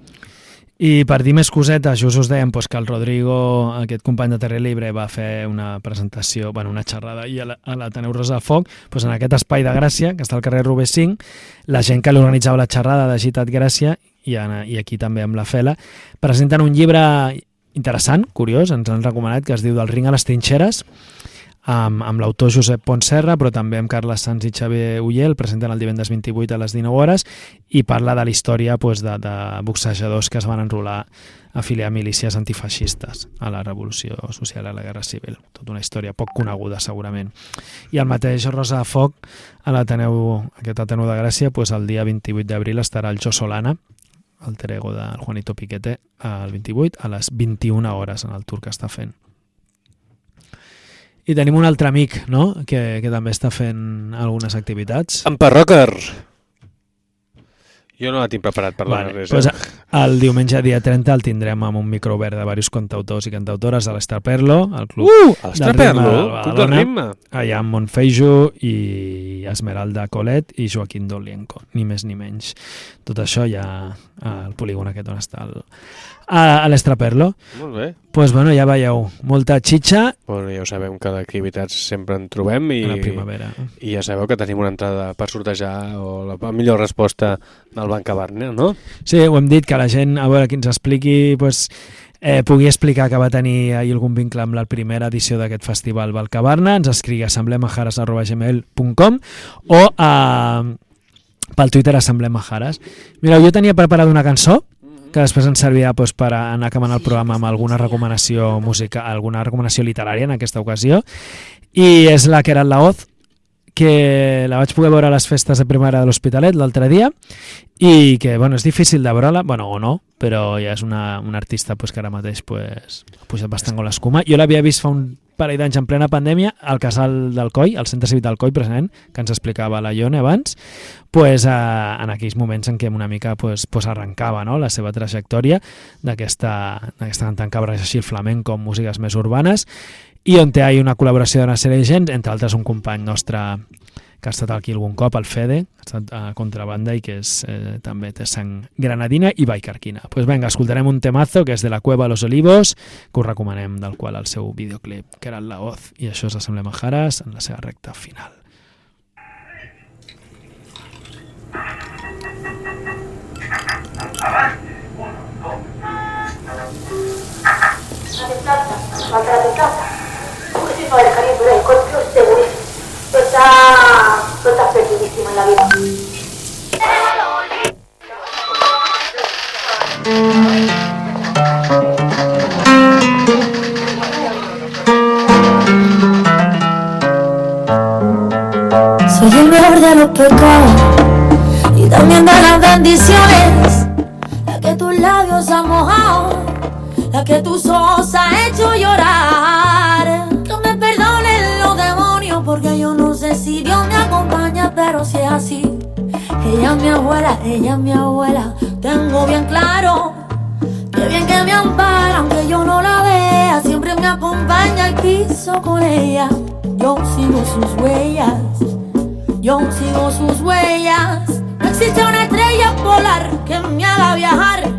I per dir més cosetes, just us dèiem pues, que el Rodrigo, aquest company de Terre Libre, va fer una presentació, bueno, una xerrada i a la- l'Ateneu Rosa de Foc, pues, en aquest espai de Gràcia, que està al carrer Rubé 5, la gent que l'organitzava la xerrada de Gitat Gràcia i, i aquí també amb la Fela, presenten un llibre interessant, curiós, ens han recomanat, que es diu Del ring a les trinxeres, amb, amb l'autor Josep Pontserra, però també amb Carles Sanz i Xavier Ullé, el presenten el divendres 28 a les 19 hores, i parla de la història pues, de, de boxejadors que es van enrolar a afiliar milícies antifeixistes a la Revolució Social a la Guerra Civil. Tota una història poc coneguda, segurament. I el mateix Rosa de Foc, a l'Ateneu, aquest Ateneu de Gràcia, pues, el dia 28 d'abril estarà el Jo Solana, alter ego del Juanito Piquete, el 28, a les 21 hores en el tour que està fent. I tenim un altre amic, no?, que, que també està fent algunes activitats. En Parrocker! Jo no la tinc preparat per donar Vale, res. pues, eh? el diumenge dia 30 el tindrem amb un micro obert de diversos cantautors i cantautores a l'Estar Perlo, al club Uh, a l'Estar del ritme Perlo, de club del ritme. Allà amb Montfeijo i Esmeralda Colet i Joaquín Dolienco, ni més ni menys. Tot això ja al polígon aquest on està el, a, a l'Estraperlo. Molt bé. pues, bueno, ja veieu, molta xitxa Bueno, ja ho sabem que d'activitats sempre en trobem i, A la primavera. i ja sabeu que tenim una entrada per sortejar o la, la millor resposta del Banca Barner, no? Sí, ho hem dit, que la gent, a veure, qui ens expliqui, pues, eh, pugui explicar que va tenir ahir algun vincle amb la primera edició d'aquest festival Valcabarna, ens escrigui a assemblemajares.gmail.com o a, pel Twitter assemblemajares. Mireu, jo tenia preparada una cançó que després ens servirà pues, per anar acabant el programa amb alguna recomanació música, alguna recomanació literària en aquesta ocasió, i és la que era la Oz, que la vaig poder veure a les festes de primavera de l'Hospitalet l'altre dia i que, bueno, és difícil de veure-la, bueno, o no, però ja és una, una artista pues, que ara mateix pues, ha pujat bastant con l'escuma. Jo l'havia vist fa un parell d'anys en plena pandèmia al casal del Coi, al centre cívic del Coi, precisament, que ens explicava la Ione abans, pues, eh, en aquells moments en què una mica pues, pues arrencava no? la seva trajectòria d'aquesta cantant que barreja així el flamenco amb músiques més urbanes i on ahí una col·laboració d'una sèrie de gent, entre altres un company nostre que ha estat aquí algun cop, el Fede, ha estat a contrabanda i que és, eh, també té sang granadina i baicarquina. Doncs pues venga, escoltarem un temazo que és de la Cueva Los Olivos, que us recomanem, del qual el seu videoclip, que era La Hoz, i això és Assemblea Majares en la seva recta final. Così poi la caricatura è col più segurismo. Tu sta, tu sta perdidissima la vita. Soy el mejor de los pecados y también de las bendiciones. La que tus labios han mojado, la que tus ojos han hecho llorar. Pero si es así. Ella es mi abuela, ella es mi abuela, tengo bien claro. Que bien que me ampara, aunque yo no la vea, siempre me acompaña al piso con ella. Yo sigo sus huellas, yo sigo sus huellas. No existe una estrella polar que me haga viajar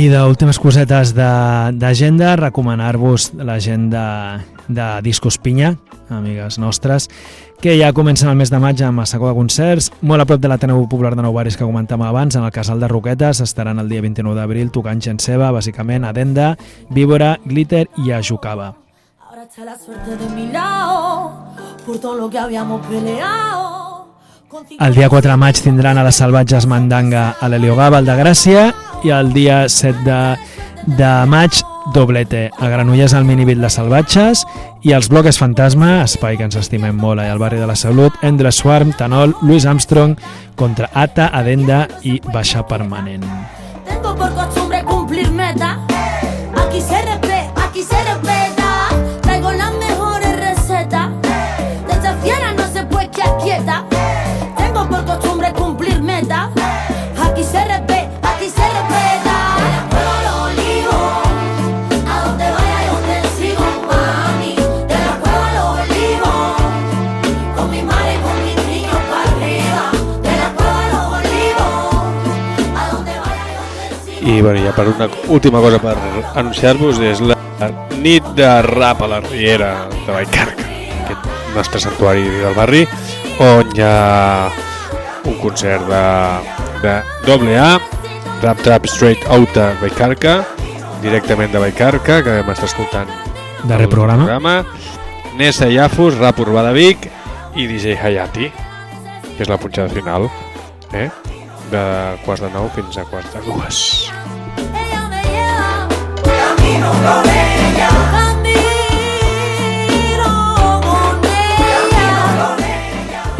I d'últimes cosetes d'agenda, recomanar-vos l'agenda de Discos Pinya, amigues nostres, que ja comencen el mes de maig amb secó de concerts, molt a prop de l'Ateneu Popular de Nou Barris que comentàvem abans, en el Casal de Roquetes, estaran el dia 29 d'abril tocant gent seva, bàsicament Adenda, Víbora, Glitter i Ajucava. Ahora está la suerte de mi lado, por todo lo que habíamos peleado. El dia 4 de maig tindran a les Salvatges Mandanga a l'Heliogàbal de Gràcia i el dia 7 de, de maig doblete a Granollers al minibit Les Salvatges i els bloques Fantasma, espai que ens estimem molt allà al barri de la Salut, Endless Swarm, Tanol, Louis Armstrong, contra Ata, Adenda i Baixa Permanent. Tengo por costumbre cumplir metas. Aquí se respeta, aquí se respeta. I bueno, ja per una última cosa per anunciar-vos és la nit de rap a la Riera de Vallcarca, aquest nostre santuari del barri, on hi ha un concert de, de doble A, Rap Trap Straight Outta Vallcarca, directament de Vallcarca, que m'està escoltant Darrer programa. programa. Nessa Yafus, Rap Urbà de Vic i DJ Hayati, que és la punxada final, eh? de quarts de nou fins a quarts de dues.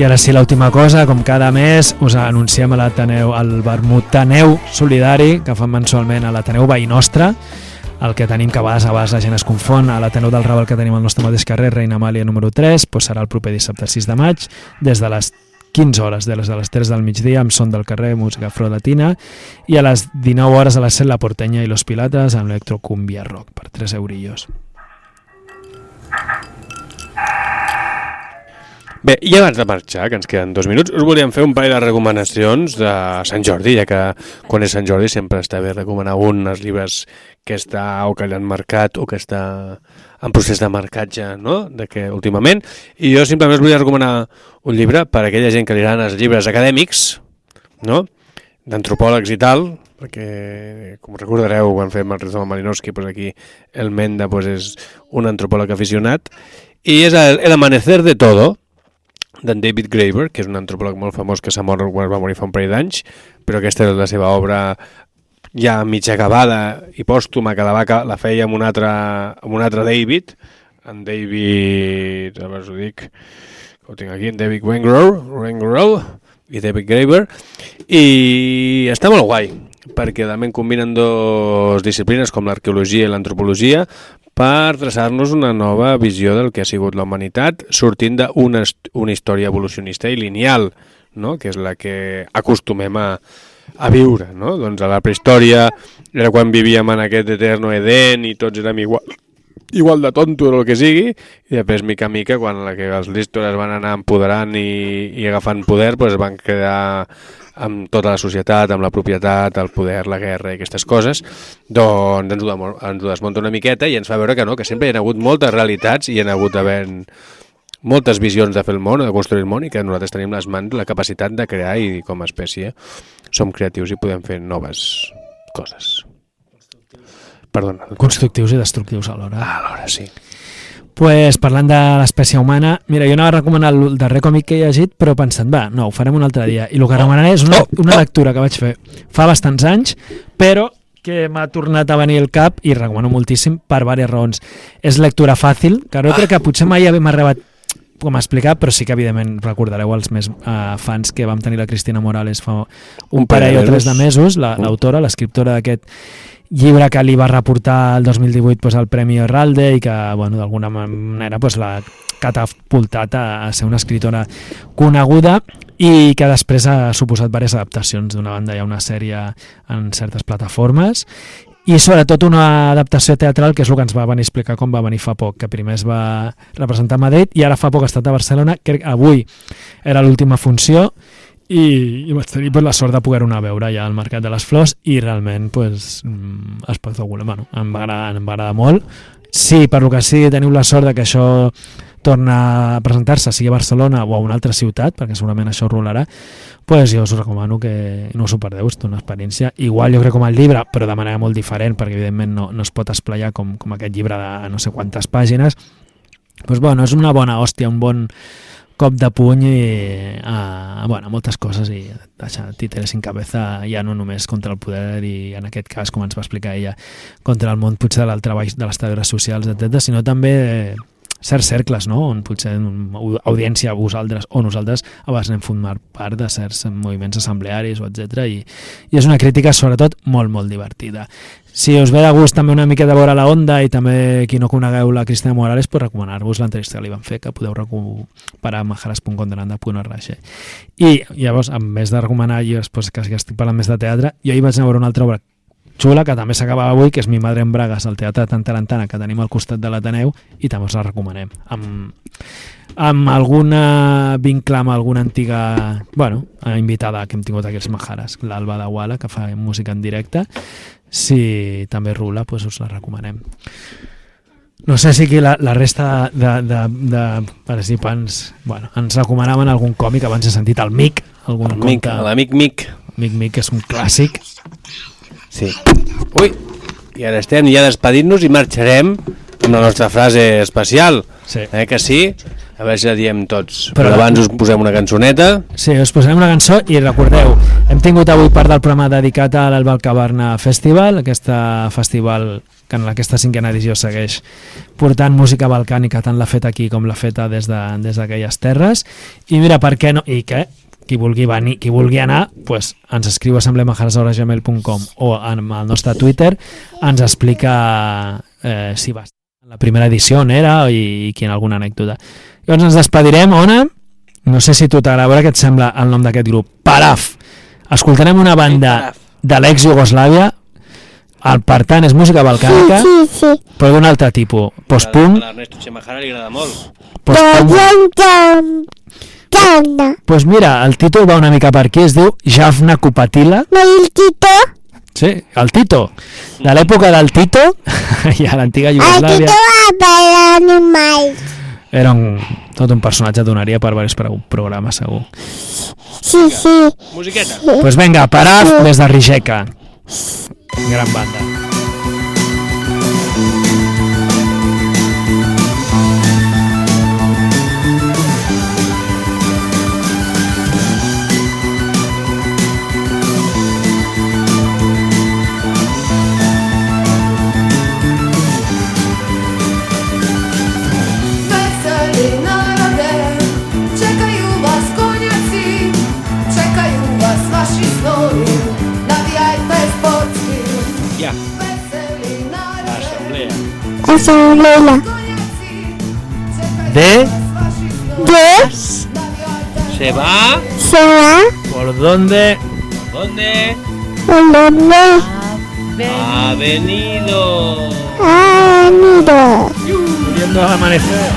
I ara sí, l'última cosa, com cada mes, us anunciem a l'Ateneu, el Vermutaneu Solidari, que fan mensualment a l'Ateneu Veí Nostre, el que tenim que a vegades, a vegades la gent es confon, a l'Ateneu del Raval que tenim al nostre mateix carrer, Reina Amàlia número 3, doncs serà el proper dissabte 6 de maig, des de les 15 hores, de les, de les 3 del migdia, amb son del carrer, música afro-latina, i a les 19 hores a les 7 la Portenya i los Pilates amb electrocumbia rock, per 3 eurillos. Bé, i abans de marxar, que ens queden dos minuts, us volíem fer un parell de recomanacions de Sant Jordi, ja que quan és Sant Jordi sempre està bé recomanar un dels llibres que està o que l'han marcat o que està en procés de marcatge, no?, de que últimament. I jo simplement us volia recomanar un llibre per a aquella gent que li agraden els llibres acadèmics, no?, d'antropòlegs i tal, perquè, com recordareu, quan fem el Rizoma Malinowski, doncs aquí el Menda doncs és un antropòleg aficionat, i és el, el amanecer de todo, d'en David Graeber, que és un antropòleg molt famós que s'ha mort quan va morir fa un parell d'anys, però aquesta és la seva obra ja mig acabada i pòstuma, que la, va, la feia amb un altre, amb un altre David, en David, a veure us ho dic, ho tinc aquí, en David Wengrow, Wengrow i David Graeber, i està molt guai, perquè realment combinen dues disciplines com l'arqueologia i l'antropologia per traçar-nos una nova visió del que ha sigut la humanitat, sortint d'una una història evolucionista i lineal, no? que és la que acostumem a, a viure. No? Doncs a la prehistòria era quan vivíem en aquest eterno Edén i tots érem igual, igual de tonto o el que sigui, i després, mica en mica, quan la que els listos es van anar empoderant i, i agafant poder, doncs van quedar amb tota la societat, amb la propietat, el poder, la guerra i aquestes coses, doncs ens ho, ens ho desmunta una miqueta i ens fa veure que no, que sempre hi ha hagut moltes realitats i hi ha hagut d'haver moltes visions de fer el món, de construir el món i que nosaltres tenim les mans la capacitat de crear i com a espècie som creatius i podem fer noves coses. Perdona. Constructius i destructius alhora. Alhora, sí. pues, parlant de l'espècie humana, mira, jo anava a recomanar el darrer còmic que he llegit, però pensant, va, no, ho farem un altre dia. I el que recomanaré és una, una lectura que vaig fer fa bastants anys, però que m'ha tornat a venir al cap i recomano moltíssim per diverses raons. És lectura fàcil, que no crec que potser mai m'ha arribat com explicar, però sí que evidentment recordareu els més uh, fans que vam tenir la Cristina Morales fa un, Un parell o parell de tres de mesos, la- Mm. l'autora, l'escriptora d'aquest llibre que li va reportar el 2018 pues, el Premi Herralde i que bueno, d'alguna manera pues, l'ha catapultat a, a ser una escritora coneguda i que després ha suposat diverses adaptacions. D'una banda hi ha una sèrie en certes plataformes i sobretot una adaptació teatral que és el que ens va venir a explicar com va venir fa poc, que primer es va representar a Madrid i ara fa poc ha estat a Barcelona, que avui era l'última funció i, i vaig tenir pues, la sort de poder-ho anar a veure ja al Mercat de les Flors i realment pues, mm, espectacular, bueno, em va agradar, em va agradar molt. Sí, per lo que sigui teniu la sort de que això torna a presentar-se sigui a Barcelona o a una altra ciutat perquè segurament això rolarà pues jo us recomano que no us ho perdeu, és una experiència. Igual jo crec com el llibre, però de manera molt diferent perquè evidentment no, no es pot esplayar com, com aquest llibre de no sé quantes pàgines. Pues bueno, és una bona hòstia, un bon cop de puny i, a, bueno, moltes coses i deixar títeres sin cabeza ja no només contra el poder i en aquest cas, com ens va explicar ella, contra el món potser del treball de les treballadores socials, etc sinó també eh, certs cercles, no? on potser en audiència vosaltres o nosaltres a vegades anem formar part de certs moviments assemblearis o etc i, i és una crítica sobretot molt, molt divertida. Si us ve de gust també una mica de veure la onda i també qui no conegueu la Cristina Morales, pues recomanar-vos l'entrevista que li van fer, que podeu recuperar a majares.condenanda.org. I llavors, a més de recomanar, jo després que estic parlant més de teatre, jo hi vaig anar a veure una altra obra xula que també s'acabava avui, que és Mi madre en Bragas, al Teatre Tantarantana, que tenim al costat de l'Ateneu, i també us la recomanem. Amb, amb alguna vincle amb alguna antiga bueno, invitada que hem tingut aquí als Majares, l'Alba de Wala, que fa música en directe. Si també rula, doncs us la recomanem. No sé si aquí la, la resta de, de, de participants bueno, ens recomanaven algun còmic, abans he sentit el Mic, algun El Mic, conte- l'amic Mic. Mic Mic és un clàssic. Sí. Ui, i ara estem ja despedint-nos i marxarem amb la nostra frase especial. Sí. Eh, que sí? A veure si la diem tots. Però- Però, abans us posem una cançoneta. Sí, us posarem una cançó i recordeu, hem tingut avui part del programa dedicat a l'Albalcabarna Festival, aquesta festival que en aquesta cinquena edició segueix portant música balcànica, tant l'ha fet aquí com l'ha feta des de- des d'aquelles terres. I mira, per què no? I què? Qui vulgui, venir, qui vulgui anar, pues, ens escriu a assemblemajares.gmail.com o en el nostre Twitter ens explica eh, si va la primera edició on era i, i quina alguna anècdota. Llavors ens despedirem, Ona, no sé si tu t'agrada, què et sembla el nom d'aquest grup. Paraf. Escoltarem una banda de l'ex-Jugoslàvia, el per tant és música balcànica, Sí, sí. però d'un altre tipus. Post-punk, A l'Ernesto Chemajara li agrada molt. post-punk. Tanda. Pues mira, el títol va una mica per aquí, es diu Jafna Kupatila. No el Tito? Sí, el Tito. De l'època del Tito, i a l'antiga El Jugoslàvia, Tito va per animals. era un, tot un personatge donaria per diversos pro- programes, segur. Sí, sí. Musiqueta. Pues venga, Paraf des de Rijeka. Gran banda. Asamblea. De ¿De? Se va. ¿Se va? por dónde ¿Dónde? ¿En dónde? Ha venido. Ha venido. muriendo al amanecer.